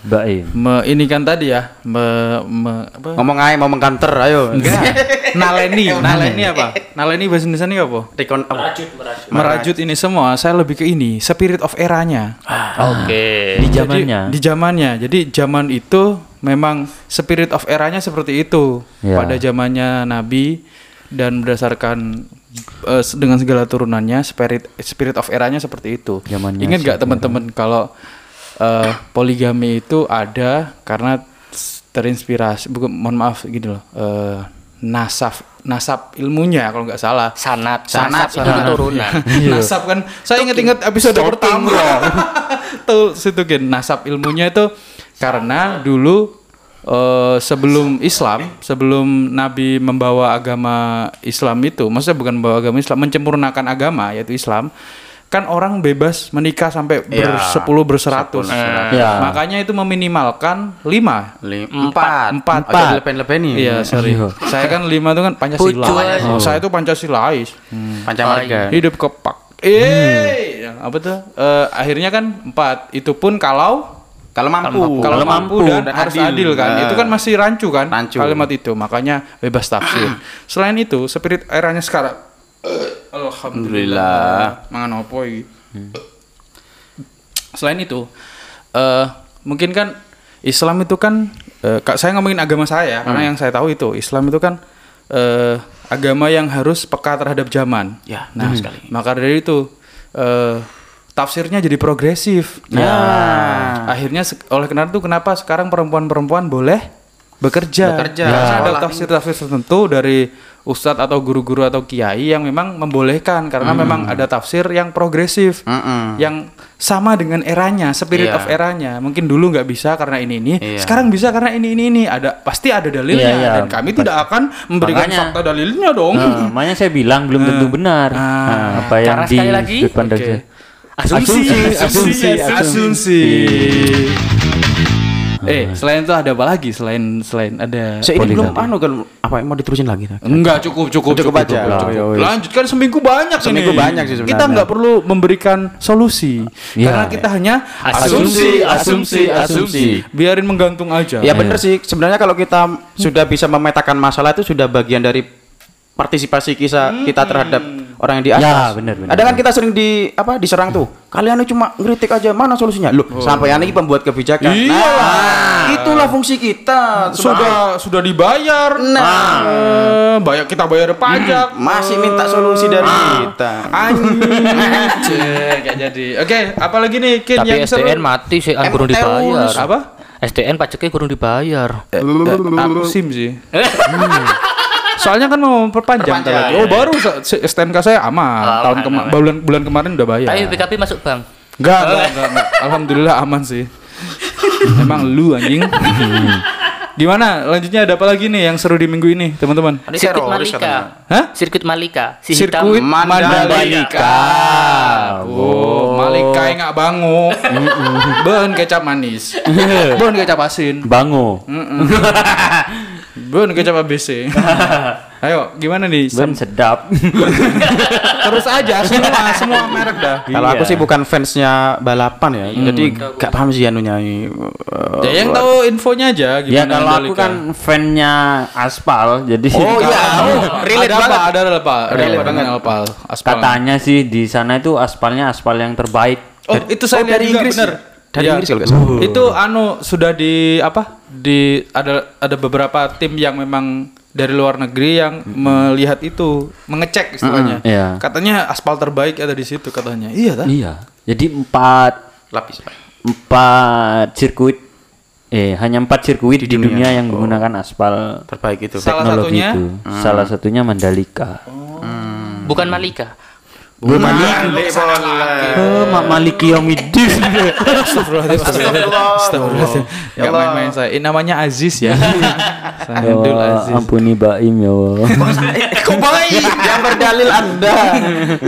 Baim. me ini kan tadi ya, me, me apa? Ngomong aja, ngomong kanter, <laughs> ayo. naleni, naleni apa? Naleni bahasa Indonesia apa? Rekon apa? Merajut ini semua, saya lebih ke ini, spirit of eranya. Oke. Di Jadi, zamannya. di zamannya. Jadi zaman itu memang spirit of eranya seperti itu Ya. pada zamannya Nabi dan berdasarkan s- dengan segala turunannya spirit spirit of eranya seperti itu. Zamannya Ingat gak si teman-teman kalau eh, poligami itu ada karena terinspirasi bukan mohon maaf gini loh. eh, nasab nasab ilmunya kalau nggak salah. Sanat, Sanat, sanat, itu keturunan. <laughs> nasab kan saya ingat-ingat episode pertama <laughs> tuh situ kan nasab ilmunya itu karena dulu eh, sebelum Islam sebelum Nabi membawa agama Islam itu maksudnya bukan membawa agama Islam menyempurnakan agama yaitu Islam kan orang bebas menikah sampai Iya. bersepuluh berseratus Ya. makanya itu meminimalkan lima Li- Empat. Empat. Aja lepen-lepen nih. Iya, sorry. Saya kan lima itu kan Pancasila. Oh, Saya itu Pancasilais. Pancamarga. Hidup kepak. Eh, apa tuh? Eh, akhirnya kan empat. Itu pun kalau Kalau mampu. kalau mampu dan, harus adil, kan. Nah. Itu kan masih rancu kan Rancu. kalimat itu. Makanya bebas tafsir. <clears throat> Selain itu, spirit eranya sekarang <clears throat> Alhamdulillah. Mangan opo iki? Selain itu, eh mungkin kan Islam itu kan eh, kak saya ngomongin agama saya karena yang saya tahu itu Islam itu kan eh, agama yang harus peka terhadap zaman. Ya, Nah, betul sekali. maka dari itu eh, tafsirnya jadi progresif. Ya. Akhirnya se- oleh karena itu kenapa sekarang perempuan-perempuan boleh bekerja? Bekerja. Karena Ya. ada tafsir-tafsir tertentu dari ustadz atau guru-guru atau kiai yang memang membolehkan karena memang ada tafsir yang progresif, Mm-mm. yang sama dengan eranya, spirit Iya. of eranya. Mungkin dulu nggak bisa karena ini ini, Iya. sekarang bisa karena ini ini ini. Ada pasti ada dalilnya Iya, iya. dan kami tidak akan memberikan Makanya- fakta dalilnya dong. Nah, makanya saya bilang belum tentu benar. Ah. Nah, apa yang di sekali lagi? sudut pandang Oke. Saya. Asumsi. asumsi, asumsi. Eh, selain itu ada apa lagi? Selain selain ada Saya ini belum anu kan apa mau diterusin lagi tak? Enggak cukup cukup Cukup aja. cukup. Oh, ya. Lanjutkan seminggu banyak Seminggu ini. banyak sih sebenarnya. Kita nggak perlu memberikan solusi Ya. karena kita hanya Asumsi, asumsi, asumsi. Biarin menggantung aja. Ya benar sih. Sebenarnya kalau kita sudah bisa memetakan masalah itu sudah bagian dari partisipasi kisah kita terhadap orang yang di atas. Ya, benar, benar. Ada kan kita sering di apa diserang tuh. Kalian itu cuma ngeritik aja, mana solusinya? Loh, sampai ini pembuat kebijakan. Iya. Nah, itulah fungsi kita. sudah sudah dibayar. Nah. Eh, bayar kita bayar pajak. Masih minta solusi dari kita. Anjir, <laughs> kayak jadi. Oke, apalagi nih Kin Tapi yang seru? SDN mati sih kan Emang kurang dibayar. Apa? SDN pajaknya kurang dibayar. Eh, aku SIM sih. <laughs> Hmm. Soalnya kan mau memperpanjang Perpanjang, lagi. Oh, baru sa- si- STNK saya aman. Tahun kema- bulan bulan kemarin udah bayar. Tapi PKP masuk bank. Enggak, enggak, enggak, enggak. Alhamdulillah aman sih. Emang lu anjing. <laughs> Gimana? Lanjutnya ada apa lagi nih yang seru di minggu ini, teman-teman? Sirkuit teroris Malika. Hah? Sirkuit Malika. Si hitam. Sirkuit Mandalika. Mandalika. Oh, Malika yang nggak bangu. Ben kecap manis. Ben kecap asin. Bango. <laughs> Ben kecap ABC. <laughs> Ayo, gimana nih? Ben sedap. <laughs> Terus aja semua semua merek dah. Kalau aku sih bukan fansnya balapan ya, jadi gak paham sih anunya. eh, Ya yang tahu infonya aja ya gimana kalau aku Mandalika. kan fannya aspal, jadi Oh <laughs> iya, oh, relate ada apa? banget. Ada apa? Ada Relate apa dengan? Aspal. katanya sih di sana itu aspalnya aspal yang terbaik. Oh, itu saya Oh, dari juga Inggris bener. Ya? Dari Iya. Inggris kalau nggak salah. Itu anu sudah di apa? Di ada ada beberapa tim yang memang dari luar negeri yang melihat itu, mengecek istilahnya. Mm-mm, iya. Katanya aspal terbaik ada di situ katanya. Iya tak? Iya. Jadi empat Lapis. Pak. empat sirkuit eh hanya empat sirkuit di, dunia. yang menggunakan aspal Terbaik itu. Salah teknologi satunya? itu. Salah satunya Mandalika. Bukan Malika. Malik boleh. Oh, Mak Maliki Yomidin. Astagfirullahaladzim. Ya main-main saya. Ini namanya Aziz ya. <laughs> saya Abdul Ya, Aziz. ampuni Baim ya Allah. <laughs> Kok baik? Yang berdalil Anda.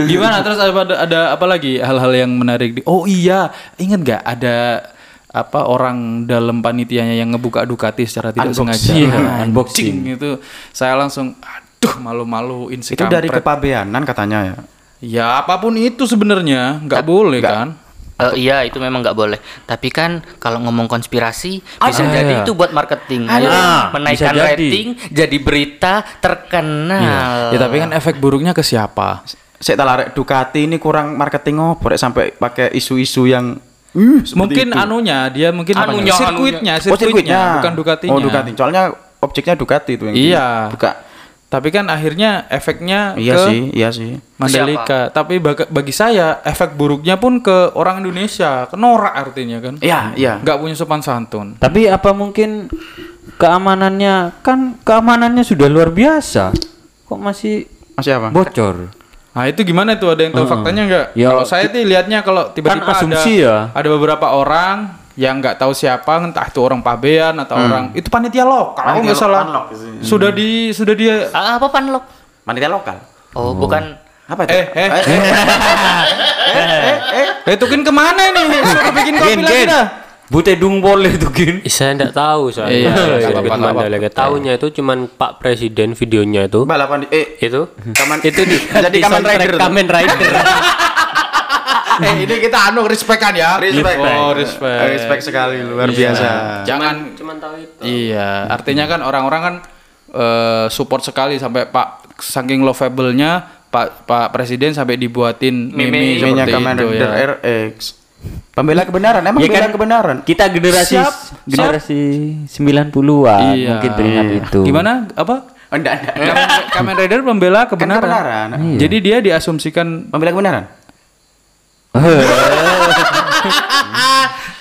Gimana terus ada ada apa lagi hal-hal yang menarik di Oh iya, ingat gak ada apa orang dalam panitianya yang ngebuka Ducati secara tidak sengaja. Iya, Anjing, unboxing. itu saya langsung aduh malu-maluin si Itu dari kepabeanan katanya ya. Ya apa pun itu sebenarnya nggak boleh kan? Eh, iya itu memang nggak boleh. Tapi kan kalau ngomong konspirasi bisa jadi itu buat marketing. Ayo, Ah, menaikkan jadi. rating, jadi berita terkenal. Ya tapi kan efek buruknya ke siapa? Saya tak larek Ducati ini kurang marketing rek sampai pakai isu-isu yang uh, mungkin itu. anunya dia mungkin Anunya, sirkuitnya, Oh, sirkuitnya, bukan Ducatinya. Oh, Ducati. Soalnya objeknya Ducati itu yang Iya. Buka. Tapi kan akhirnya efeknya Iya ke sih, iya sih. Mandalika. Tapi baga- bagi saya efek buruknya pun ke orang Indonesia, ke norak artinya kan. Iya, iya. Nggak punya sopan santun. Tapi apa mungkin keamanannya kan keamanannya sudah luar biasa. Kok masih Masih apa? bocor? Nah itu gimana tuh ada yang tahu faktanya nggak? Ya, kalau saya tuh lihatnya kalau tiba-tiba kan asumsi ada ya. ada beberapa orang yang nggak tahu siapa entah itu orang pabean atau orang itu panitia lokal kalau nggak salah. panlok sudah di sudah dia Ah, apa panlok? Panitia lokal. Oh, bukan. Apa itu? eh eh. Eh itu kan ke mana nih suruh bikin kopi lagi dah. Bute dung boleh tuh gin. Saya enggak tahu soalnya. Iya, nggak Mandalika. Tahunya itu cuman Pak Presiden videonya itu. Balapan di eh. Itu? Kaman, itu di jadi di Kamen Rider. Kamen Rider. <laughs> eh ini kita anu respekan ya Respect. oh respect Respect sekali luar Iya. biasa. jangan cuman tahu itu. Iya, artinya kan orang-orang kan eh, support sekali sampai Pak saking lovable-nya Pak Pak Presiden sampai dibuatin meme, Meme-nya seperti Kamen itu Rider ya. RX. Pembela kebenaran, emang Ya kan, kebenaran. Kita generasi Siap, generasi 90-an Iya. mungkin teringat itu. Gimana? Apa? Oh, enggak, enggak. Kamen, Rider membela kebenaran. kebenaran. Jadi dia diasumsikan Pembela kebenaran.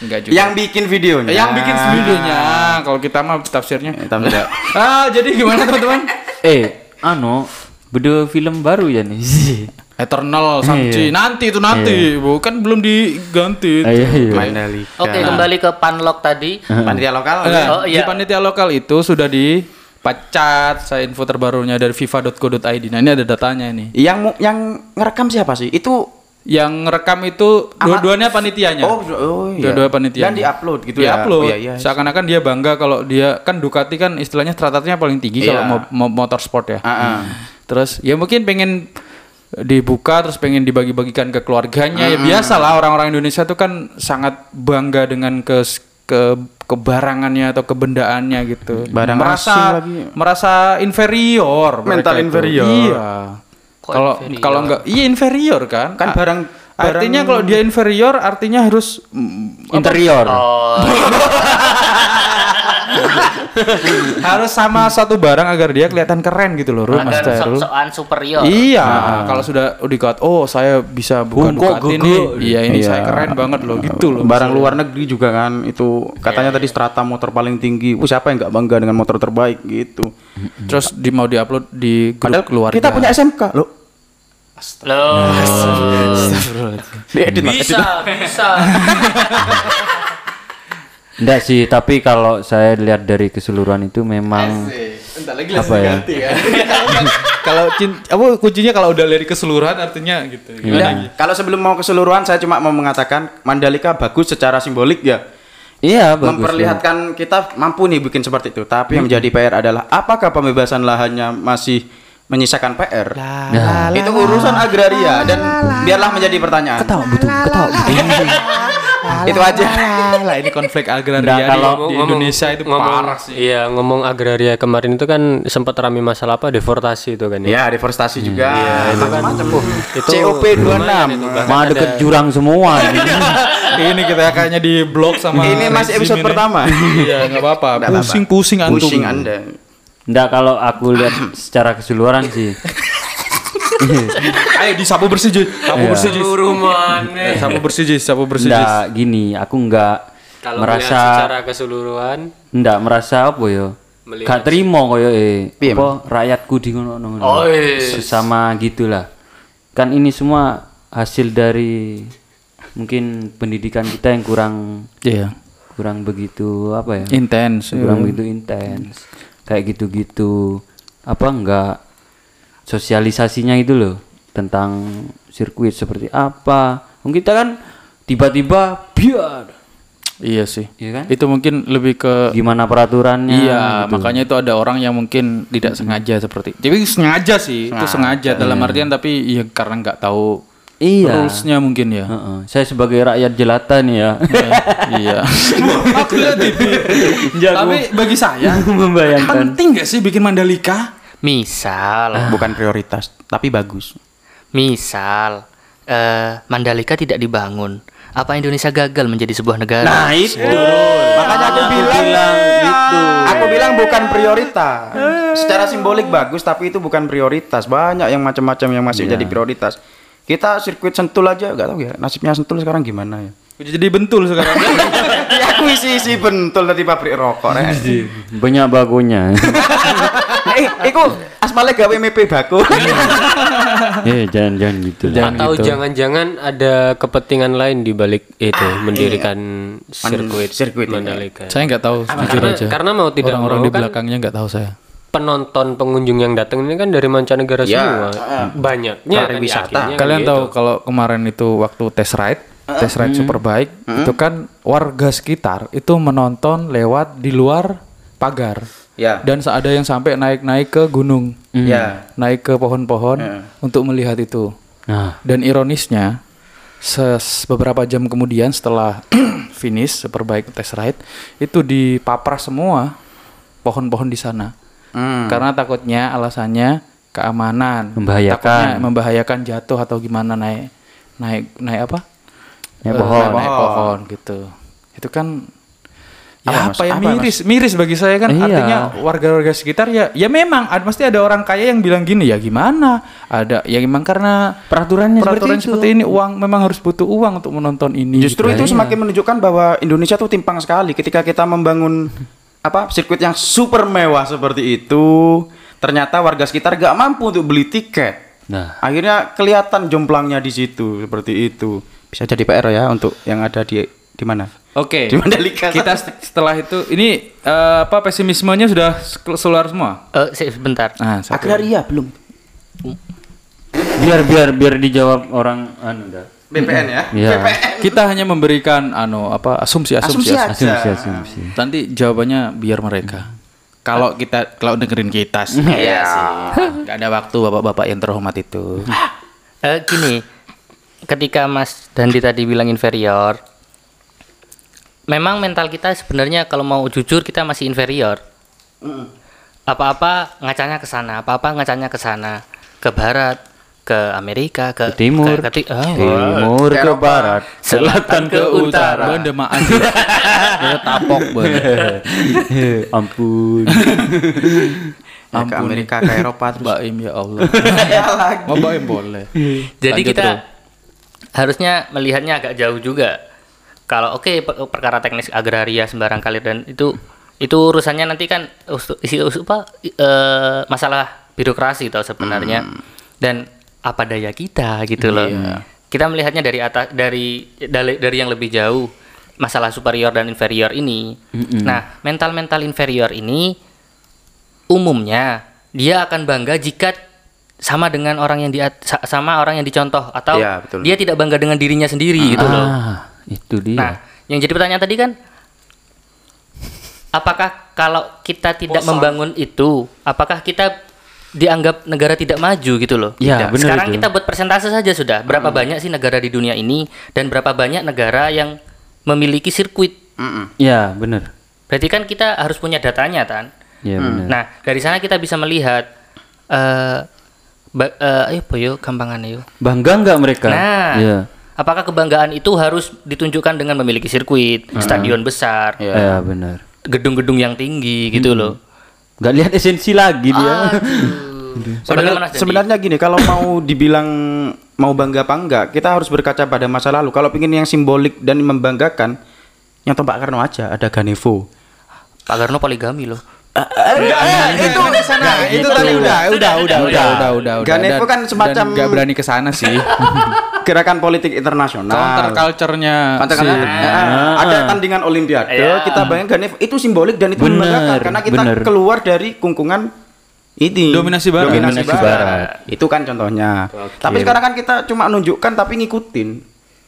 Enggak juga. Yang bikin videonya. yang bikin videonya. Kalau kita mah tafsirnya. Eh, tidak. <laughs> ah, jadi gimana teman-teman? eh, anu, beda film baru ya nih. <laughs> Eternal Samci. Nanti itu nanti, bukan belum diganti. Iya, iya. Mandalika. Oke, kembali ke panlok tadi. Panitia lokal. Enggak, Oh, Di iya. panitia lokal itu sudah dipecat. Saya info terbarunya dari fifa.co.id. Nah, ini ada datanya ini. Yang yang ngerekam siapa sih? Itu Yang ngerekam itu dua-duanya panitianya. Oh, oh iya. Dua-dua panitia. Dan diupload gitu ya. Diupload. Oh, iya, iya. Seakan-akan dia bangga kalau dia kan Ducati kan istilahnya stratatnya paling tinggi Iya. kalau mau, mau motorsport ya. Ah, ah. Terus ya mungkin pengen dibuka terus pengen dibagi-bagikan ke keluarganya ya biasa lah orang-orang Indonesia tuh kan sangat bangga dengan ke ke kebarangannya atau kebendaannya gitu Barang merasa lagi. merasa inferior Mental itu. inferior. iya kalau kalau enggak iya inferior kan Kan A- barang- artinya barang- kalau dia inferior artinya harus mm, apa? Interior. Oh, <laughs> <laughs> harus sama satu barang agar dia kelihatan keren gitu loh Ru, Mas Chairul. sok-sokan superior. Iya, kalau sudah dikatakan oh saya bisa buka Ducati nih. Iya, ini Iya. saya keren banget loh gitu loh. Barang luar negeri juga kan itu katanya tadi strata motor paling tinggi. Uh, siapa yang nggak bangga dengan motor terbaik gitu. Terus di mau diupload di grup Padahal keluarga. kita punya SMK loh. Loh, Diedit bisa, bisa. <laughs> <laughs> Enggak sih, tapi kalau saya lihat dari keseluruhan itu memang Entar lagi apa ya? <laughs> kalau cin- apa kuncinya kalau udah dari keseluruhan artinya gitu. Gimana? Nah, kalau sebelum mau keseluruhan saya cuma mau mengatakan Mandalika bagus secara simbolik ya. Iya, bagus. memperlihatkan kita mampu nih bikin seperti itu. Tapi yang menjadi PR adalah apakah pembebasan lahannya masih menyisakan PR? Nah, itu urusan agraria dan biarlah menjadi pertanyaan. ketawa betul, ketawa betul. itu aja. <laughs> lah ini konflik agraria Nah, di- kalau di, Indonesia itu parah sih. Iya, ngomong agraria kemarin itu kan sempat rame masalah apa deforestasi itu kan ya. Ya, deforestasi juga. itu kan itu COP 26. Mah deket jurang semua. <laughs> ini. ini kita kayaknya di blog sama Ini masih episode ini. pertama. <laughs> Iya, enggak apa-apa. Nggak apa-apa. Pusing-pusing antum. Pusing Anda. Enggak kalau aku lihat <clears throat> secara keseluruhan sih. <laughs> Ayo disapu bersih, Ji. Sapu Iya. bersih, Ji. Eh, Sapu bersih, Ji. Sapu bersih, Ji. Enggak gini, aku enggak kalau merasa secara keseluruhan enggak merasa apa ya? Gak terima koyo eh Piye, apa rakyatku di ngono ngono. Oh, iya. Sesama gitulah. Kan ini semua hasil dari mungkin pendidikan kita yang kurang Iya. kurang begitu apa ya? Intens. kurang begitu intens kayak gitu-gitu apa enggak sosialisasinya itu loh tentang sirkuit seperti apa Wong kita kan tiba-tiba biar Iya sih. Iya kan? Itu mungkin lebih ke Gimana peraturannya? Iya, gitu. makanya itu ada orang yang mungkin tidak sengaja seperti. Tapi sengaja sih, itu sengaja dalam artian tapi ya karena nggak tahu Iya. rulesnya mungkin ya. Heeh. Saya sebagai rakyat jelata nih ya. iya. <laughs> Aku lihat. Tapi bagi saya <laughs> Membayangkan. penting nggak sih bikin Mandalika? Misal, Bukan prioritas, tapi bagus. misal eh Mandalika tidak dibangun. Apa Indonesia gagal menjadi sebuah negara? Nah itu, makanya aku bilang, gitu. aku bilang bukan prioritas. Secara simbolik bagus, tapi itu bukan prioritas. Banyak yang macam-macam yang masih jadi prioritas. Kita sirkuit sentul aja, nggak tahu ya nasibnya sentul sekarang gimana ya? Jadi bentul sekarang. <laughs> ya aku isi isi bentul tadi pabrik rokok. Rek. Banyak bagunya. <laughs> eh, iku aspalnya gawe MP baku. <laughs> eh, jangan jangan gitu. lah. Atau jangan-jangan ada kepentingan lain di balik itu mendirikan sirkuit sirkuit, iya. Mandalika. saya nggak tahu jujur Karena, aja. karena mau tidak Orang-orang mau di kan belakangnya nggak tahu saya. penonton pengunjung yang datang ini kan dari mancanegara Ya, semua. Banyaknya kan Pariwisata. yakinnya Kalian gitu. tahu kalau kemarin itu waktu test ride, test ride Superbike, itu kan warga sekitar itu menonton lewat di luar pagar. Ya. Dan ada yang sampai naik-naik ke gunung, Ya. naik ke pohon-pohon untuk melihat itu. Nah, Dan ironisnya, ses- beberapa jam kemudian setelah <clears throat> finish Superbike test ride, itu dipapras semua pohon-pohon di sana. Hmm. Karena takutnya alasannya keamanan, Membahayakan. Takutnya membahayakan jatuh atau gimana naik naik naik apa? Naik Eh, pohon. naik pohon gitu. Itu kan Ya, Mas, apa ya apa, miris miris bagi saya kan Iya. artinya warga-warga sekitar ya ya memang ada pasti ada orang kaya yang bilang gini ya gimana ada ya memang karena peraturannya peraturan seperti itu. seperti ini uang memang harus butuh uang untuk menonton ini Justru gitu. itu semakin menunjukkan bahwa Indonesia tuh timpang sekali ketika kita membangun apa sirkuit yang super mewah seperti itu. Ternyata warga sekitar gak mampu untuk beli tiket. Nah, Akhirnya kelihatan jomplangnya di situ seperti itu. Bisa jadi PR ya untuk yang ada di di mana? Oke. Di Mandalika. Kita setelah itu ini eh, apa pesimismenya sudah keluar semua. Eh, se- sebentar. Nah, satu. Agraria belum. biar biar biar dijawab orang anu dah. BPN ya. Iya. kita hanya memberikan anu apa asumsi-asumsi. Asumsi aja. Asumsi asumsi. Nanti jawabannya biar mereka. Kalau kita kalau dengerin kita sih. <laughs> Iya sih. Gak ada waktu bapak-bapak yang terhormat itu. Eh, gini, ketika Mas Dandi tadi bilang inferior, memang mental kita sebenarnya kalau mau jujur kita masih inferior. Apa-apa ngacanya ke sana, apa-apa ngacanya ke sana, ke barat, ke Amerika, ke, Ke timur. ke, ke ti- oh, Timur ke barat, selatan ke utara. Benda maaf. Tapok bener. <laughs> Ampun. Ya, ke Amerika, ke Eropa terus. Baim ya Allah. ya lagi. Mau baim boleh. Jadi Lanjut, kita Bro. harusnya melihatnya agak jauh juga. Kalau oke per- perkara teknis agraria sembarang kali dan itu itu urusannya nanti kan isi apa eh, masalah birokrasi tau sebenarnya dan apa daya kita gitu loh. Kita melihatnya dari atas dari dari, dari yang lebih jauh masalah superior dan inferior ini. Nah, mental-mental inferior ini umumnya dia akan bangga jika sama dengan orang yang di sa- sama orang yang dicontoh atau Iya, betul. dia tidak bangga dengan dirinya sendiri gitu loh. Itu dia. Nah, yang jadi pertanyaan tadi kan apakah kalau kita tidak membangun itu, apakah kita dianggap negara tidak maju gitu loh? Ya, Tidak. benar Sekarang itu. kita buat persentase saja sudah. Berapa banyak sih negara di dunia ini dan berapa banyak negara yang memiliki sirkuit? Mm-mm. ya, benar. Berarti kan kita harus punya datanya kan? Ya, benar. Nah, dari sana kita bisa melihat eh ba- eh, ayo boyo gampangannya yuk. Bangga nggak mereka? Nah, Iya. Apakah kebanggaan itu harus ditunjukkan dengan memiliki sirkuit, stadion besar, Ya, benar. gedung-gedung yang tinggi gitu loh? Nggak lihat esensi lagi dia. Sebenarnya, sebenarnya gini, kalau mau dibilang mau bangga apa enggak, kita harus berkaca pada masa lalu. Kalau ingin yang simbolik dan membanggakan, yang Pak Karno aja, ada Ganevo. Pak Garno poligami loh. itu sana, itu tadi udah, udah, udah, udah, udah, udah. Ganevo kan semacam dan nggak berani ke sana sih. <laughs> gerakan politik internasional. Counter culture-nya. Counter si- culture. Ya, ada tandingan olimpiade, Iya. kita bayangkan itu simbolik dan itu Bener, membanggakan karena kita bener. keluar dari kungkungan ini Dominasi barat. Dominasi, Dominasi barat. barat. Itu kan contohnya. Tapi sekarang kan kita cuma nunjukkan tapi ngikutin.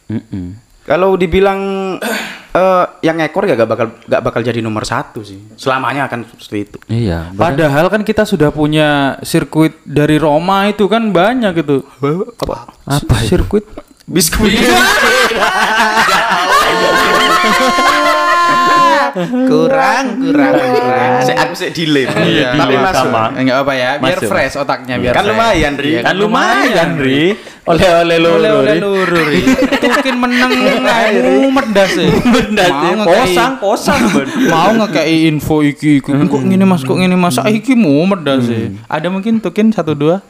Mm-mm. Kalau dibilang eh, yang ekor ya gak bakal gak bakal jadi nomor satu sih. Selamanya akan seperti itu. Iya. Padahal kan kita sudah punya sirkuit dari Roma itu kan banyak itu. Apa? Apa sirkuit? Biskuit. <laughs> <laughs> kurang, kurang, kurang. Saya aku saya delay. Iya. Tapi masuk. Enggak apa ya, biar Masuk. fresh otaknya biar Kan fresh. lumayan, Ri. Iya, Kan lumayan, Ri. Oleh-oleh lu. Oleh-oleh luru Ri. Tukin meneng ae mendas e. Mendas e. Posang, posang. Mau ngekei info iki, iki. kok ngene Mas, kok ngene Mas. Saiki mau mendas e. Ada mungkin tukin satu dua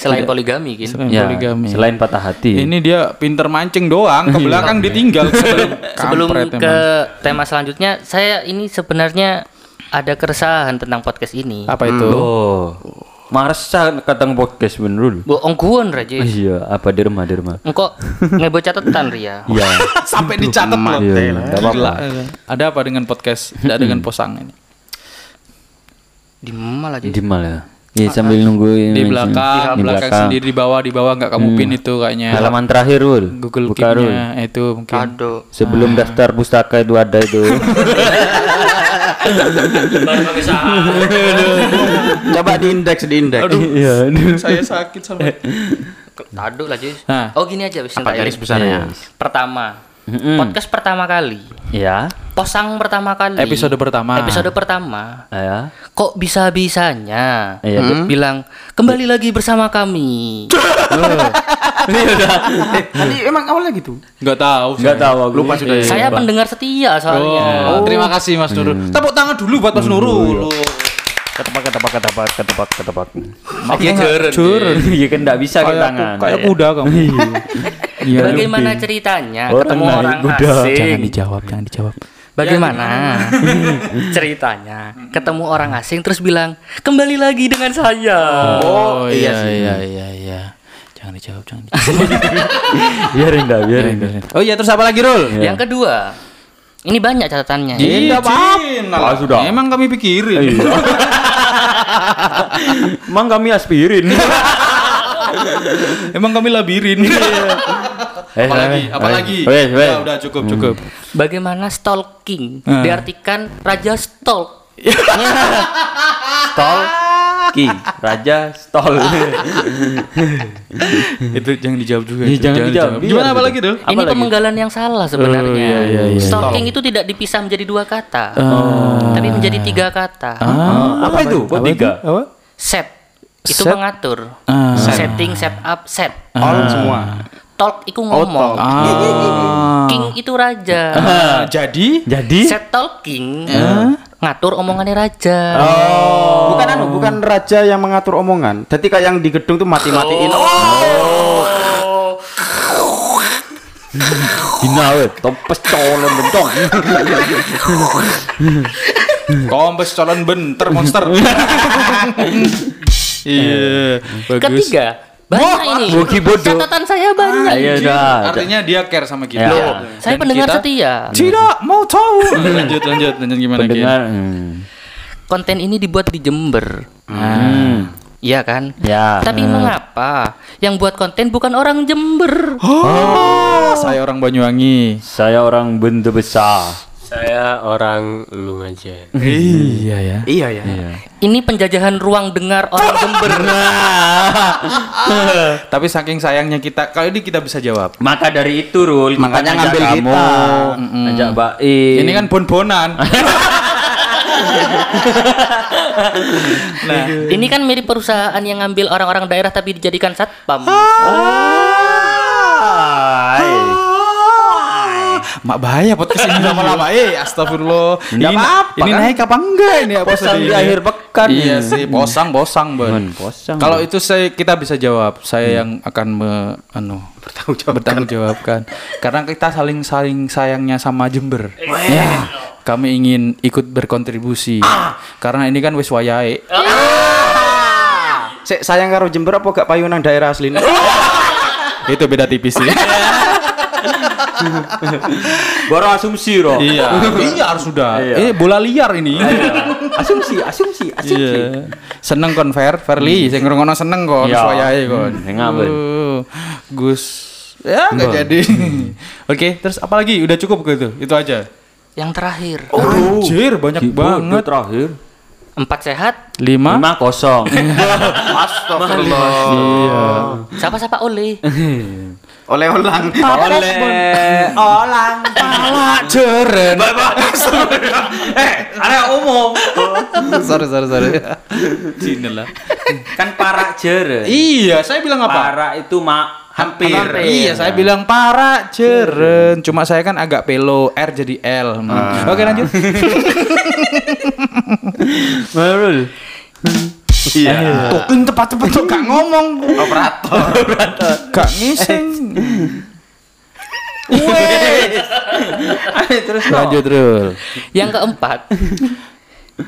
Selain poligami kan. selain Ya, poligami. selain patah hati. Ini dia pinter mancing doang, ke belakang ditinggal sebelum <laughs> Sebelum ke emang. tema selanjutnya, saya ini sebenarnya ada keresahan tentang podcast ini. apa itu? Oh. Marsa katang podcast bener. Bohong kuon raja. Iya, apa di rumah di rumah. Engkau ngebo catatan Ria. <laughs> Iya. <laughs> Sampai dicatat loh. Iya, enggak apa-apa. Ada apa dengan podcast? Tidak dengan posang ini. Di mana aja. Di mal ya. Iya sambil nunggu Di ini, belakang, di belakang sendiri di bawah, di bawah nggak kamu pin itu kayaknya. Halaman terakhir, Rul. Google Buka, Rul. Itu mungkin. Aduh. Sebelum daftar pustaka itu ada itu. <laughs> Coba diindeks, diindeks. Iya. Saya sakit sampai. <laughs> Taduk lah. Nah. Oh gini aja Apa garis ya. besarnya? Pertama. Mm-mm. Podcast pertama kali. Ya. Posang pertama kali. Episode pertama. Episode pertama. Ya. Kok bisa-bisanya Iya, dia bilang kembali lagi bersama kami. <laughs> Eh, tadi emang awalnya gitu. Nggak tahu. Enggak tahu aku. Lupa sudah. Iya. Saya pendengar setia soalnya. Oh, terima kasih Mas Nurul. Tepuk tangan dulu buat Mas Nurul. Ketepak ketepak ketepak ketepak ketepak. Iya, curun. Iya kan enggak bisa ke Kayak tangan. kayak kuda kamu. Iya. Bagaimana ceritanya Oh, ketemu orang kuda. asing? Jangan dijawab, jangan dijawab. Bagaimana <laughs> ceritanya ketemu orang asing terus bilang kembali lagi dengan saya. Oh, iya iya iya iya. Jangan dijawab, jangan <laughs> dijawab. Biarin dah, biarin dah. Oh iya, terus apa lagi, Rul? Yang kedua, ini banyak catatannya. Iya, Ah, sudah. Emang kami pikirin. <laughs> Emang kami aspirin. <laughs> Emang kami labirin. <laughs> Eh, apalagi, eh, apalagi. eh, wes, wes. Udah, cukup, cukup. Bagaimana stalking Hmm. diartikan raja stalk. Stol King, Raja Stol. <laughs> Itu jangan dijawab juga. Iya, itu. jangan dijawab. Gimana Biar apa gitu. lagi, Dul? Apa ini lagi? pemenggalan yang salah sebenarnya. Oh, iya, iya, iya. Stalking itu tidak dipisah menjadi dua kata, Oh. tapi menjadi tiga kata. Ah, apa itu? Buat tiga. Apa? Set itu Set? mengatur. Ah. Setting, set up, set. All semua. Talk itu ngomong. Ah. King itu raja. Ah, jadi Jadi Set talking ngatur omongannya raja. Bukan anu, bukan raja yang mengatur omongan. Jadi kayak yang di gedung tuh mati-matiin. <laughs> Dina we, topes colon bentong. <laughs> kompes calon benter monster. <laughs> Iya. Ketiga, banyak ini. Bogi bodoh. Catatan saya banyak. Ayo dah. Artinya dia care sama kita. Ya. Loh, saya Dan pendengar kita setia. Tidak mau tahu. lanjut, lanjut, lanjut gimana? Ki? Pendengar. hmm. Konten ini dibuat di Jember. Hmm. Iya kan? Ya. Tapi mengapa yang buat konten bukan orang Jember? Oh, saya orang Banyuwangi. Saya orang bentuk besar. Saya orang Lumajang. Iya ya. Iya ya. Ini penjajahan ruang dengar orang Jember. <laughs> <laughs> Tapi saking sayangnya kita, kali ini kita bisa jawab. Maka dari itu Rul, Makanya ngambil ngajak kita. kamu, ngajak Baim. Ini kan bon-bonan. <laughs> <laughs> nah, Ini kan mirip perusahaan yang ngambil orang-orang daerah tapi dijadikan satpam. Hai. mak bahaya podcast ini <laughs> lama-lama. Eh, astagfirullah. Nggak ini, apa-apa, ini kan? naik apa enggak ini apa Posang di akhir pekan. Iya sih, posang, posang, Ben. posang. Kalau itu saya kita bisa jawab. Saya yang akan me, anu, bertanggung jawab bertanggung jawabkan. Karena kita saling saling sayangnya sama Jember. Ya, kami ingin ikut berkontribusi. Karena ini kan wis wayahe. Sik sayang karo Jember apa gak payunan daerah asli? <laughs> itu beda tipis sih. Baru asumsi Ro. iya, iya harus sudah. Iya. Eh bola liar ini. asumsi, asumsi, asumsi. Iya. Seneng kon Fer, Verli, sing ngrungokno seneng kon, Iya. wis wayahe kon. Hmm, sing ngamen. Uh, Gus Ya nggak jadi. <laughs> Oke, terus apa lagi? Udah cukup gitu. Itu aja. Yang terakhir. Anjir, banyak banget. terakhir. Empat sehat. Lima. Lima kosong. <laughs> Astagfirullah. Iya. Siapa-siapa oleh. <laughs> Oleh olang. Oleh olang Pala jeren. Eh, ada umum. <laughs> sorry, sorry, sorry. Sini lah. Kan para jere. Iya, saya bilang apa? Para itu mak hampir. Iya, saya bilang para jeren. Cuma saya kan agak pelo, R jadi L. Hmm. Oke, lanjut. <laughs> Marul. Iya. Tuh, kan tepat-tepat tuh gak ngomong. Operator. Gak ngising. <laughs> Terus Lanjut, Rul. Yang keempat.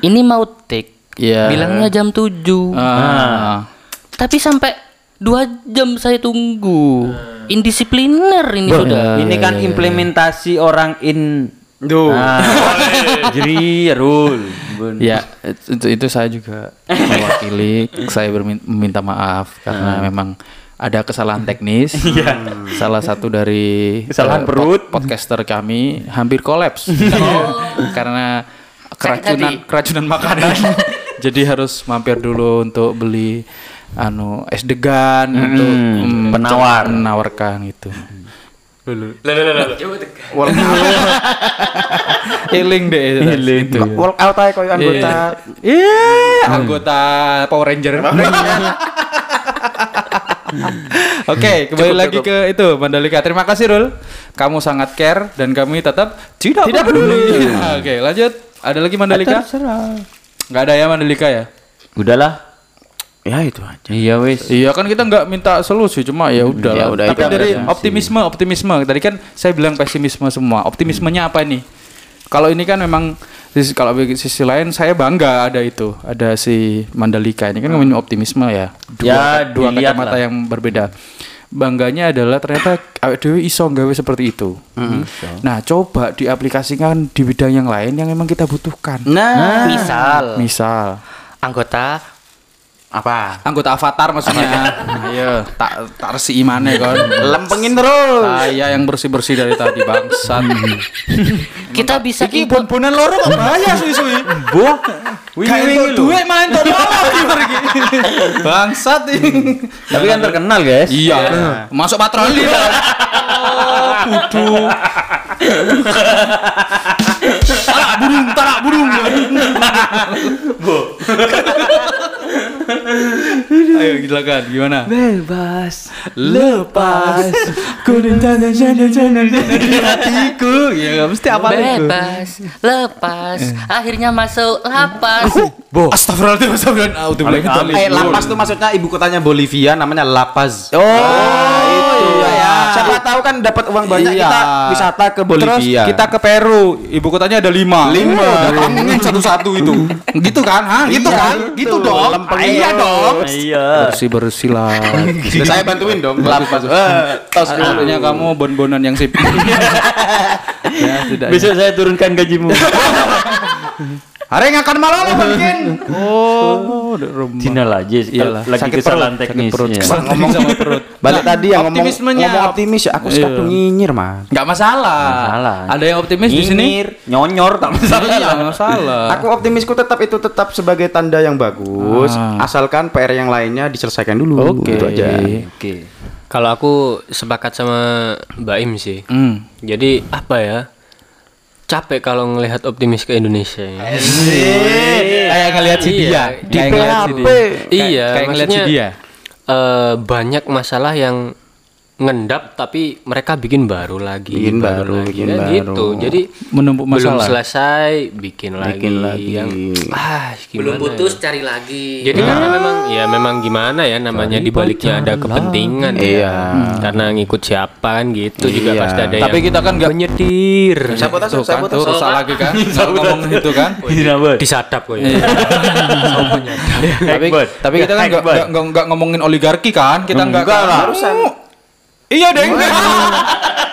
ini mau take. Iya. Bilangnya jam 7. Ah. Tapi sampai dua jam saya tunggu. Indisipliner ini sudah. Ini kan implementasi orang in Duh. Nah, <laughs> jadi rule. Bun. Ya, itu, itu saya juga mewakili. saya bermin- meminta maaf karena memang ada kesalahan teknis. <laughs> Salah satu dari Kesalahan eh, perut. pod- podcaster kami hampir kolaps <laughs> karena keracunan keracunan makanan. Jadi harus mampir dulu untuk beli anu es degan untuk mm, penawar. menawarkan itu. Walk Eling deh. Itu. walk out aja koyo anggota. Iya, anggota Power Ranger. <laughs> Oke, kembali lagi ke itu Mandalika. Terima kasih Rul. Kamu sangat care dan kami tetap tidak, tidak peduli. Oke, lanjut. Ada lagi Mandalika? Nggak ada ya Mandalika ya? Udahlah. Ya itu aja. Iya wis. Iya kan kita nggak minta solusi cuma ya udah Ya udah, Tapi itu dari aja. optimisme, optimisme. Tadi kan saya bilang pesimisme semua. Optimismenya apa nih? Kalau ini kan memang sisi, kalau sisi lain saya bangga ada itu, ada si Mandalika ini kan ngomongin optimisme ya. Dua, Ya, dua kacamata lah. yang berbeda. Bangganya adalah ternyata awet dewi iso gawe seperti itu. Nah, coba diaplikasikan di bidang yang lain yang memang kita butuhkan. Nah, Misal Misal anggota apa? anggota avatar maksudnya. Ayo, <laughs> tak tak resi imane kon. Lempengin terus. Saya yang bersih-bersih dari tadi bangsat. <laughs> kita bisa Iki bon-bonan loro kok bahaya suwi-suwi. Buah. Kayak entuk duit main <laughs> iki. Bangsat ini. Tapi kan terkenal, guys. Iya, masuk patroli. Oh, kudu. tarak burung, tarak burung. Ayo silakan. Gimana? Bebas. Lepas. Ku rencana jana jana di hatiku. Ya nggak mesti apa bebas. Lepas. Akhirnya masuk lapas. Bo. Astagfirullahaladzim, astagfirullahaladzim. Eh, Lapas tuh maksudnya ibu kotanya Bolivia namanya La Paz. Oh, itu tahu kan dapat uang banyak Iya. kita wisata ke Terus Bolivia. kita ke Peru, ibu kotanya ada lima. Lima. Datangin satu-satu itu. <laughs> gitu kan? Hah? Gitu Iya, kan? gitu. Gitu dong. Lempeng iya terus. dong. Iya. Bersih bersih lah. Terus <laughs> saya bantuin dong. La Paz. Eh, tos Artinya kamu bon-bonan yang sip. <laughs> ya, tidak. Besok saya turunkan gajimu. Hari yang akan malam mungkin. Oh, udah rumah. Tinggal aja lagi sakit kesalahan perut, sakit teknis. perut. ya. Kesalahan teknis sama perut. <laughs> Balik Nah, tadi yang ngomong, optimismenya ngomong optimis ya aku Iya. kadung nyinyir, Mas. Nggak masalah. Masalah. Ada yang optimis di sini? Nyinyir, nyonyor tak masalah. Iya, nggak masalah. Aku optimisku tetap itu tetap sebagai tanda yang bagus, Ah. asalkan PR yang lainnya diselesaikan dulu. Oke. Itu aja. Oke. Kalau aku sepakat sama Mbak Im sih. Hmm. Jadi apa ya? Capek kalau ngelihat optimis ke Indonesia. ya. Kayak ngeliat si Iya, dia. di PHP. Iya, Kayak ngeliat si dia. eh, banyak masalah yang ngendap tapi mereka bikin baru lagi, Bikin baru, lagi bikin kan baru. gitu. Jadi Menumpuk belum masalah. selesai bikin, Bikin lagi. yang ah belum gimana putus ya? cari lagi Jadi karena memang ya memang gimana ya namanya di baliknya ada kepentingan ya. Iya. Karena ngikut siapa kan gitu juga Iya. pasti ada Tapi yang kita kan nggak menyetir. Sabotase, kan, sabotase. rusak lagi kan. <laughs> Nggak ngomong itu kan. <laughs> disadap kok ya. <laughs> tapi tapi kita kan nggak nggak- nggak nggak ngomongin oligarki kan. Kita nggak. Barusan. Iya deng. <laughs>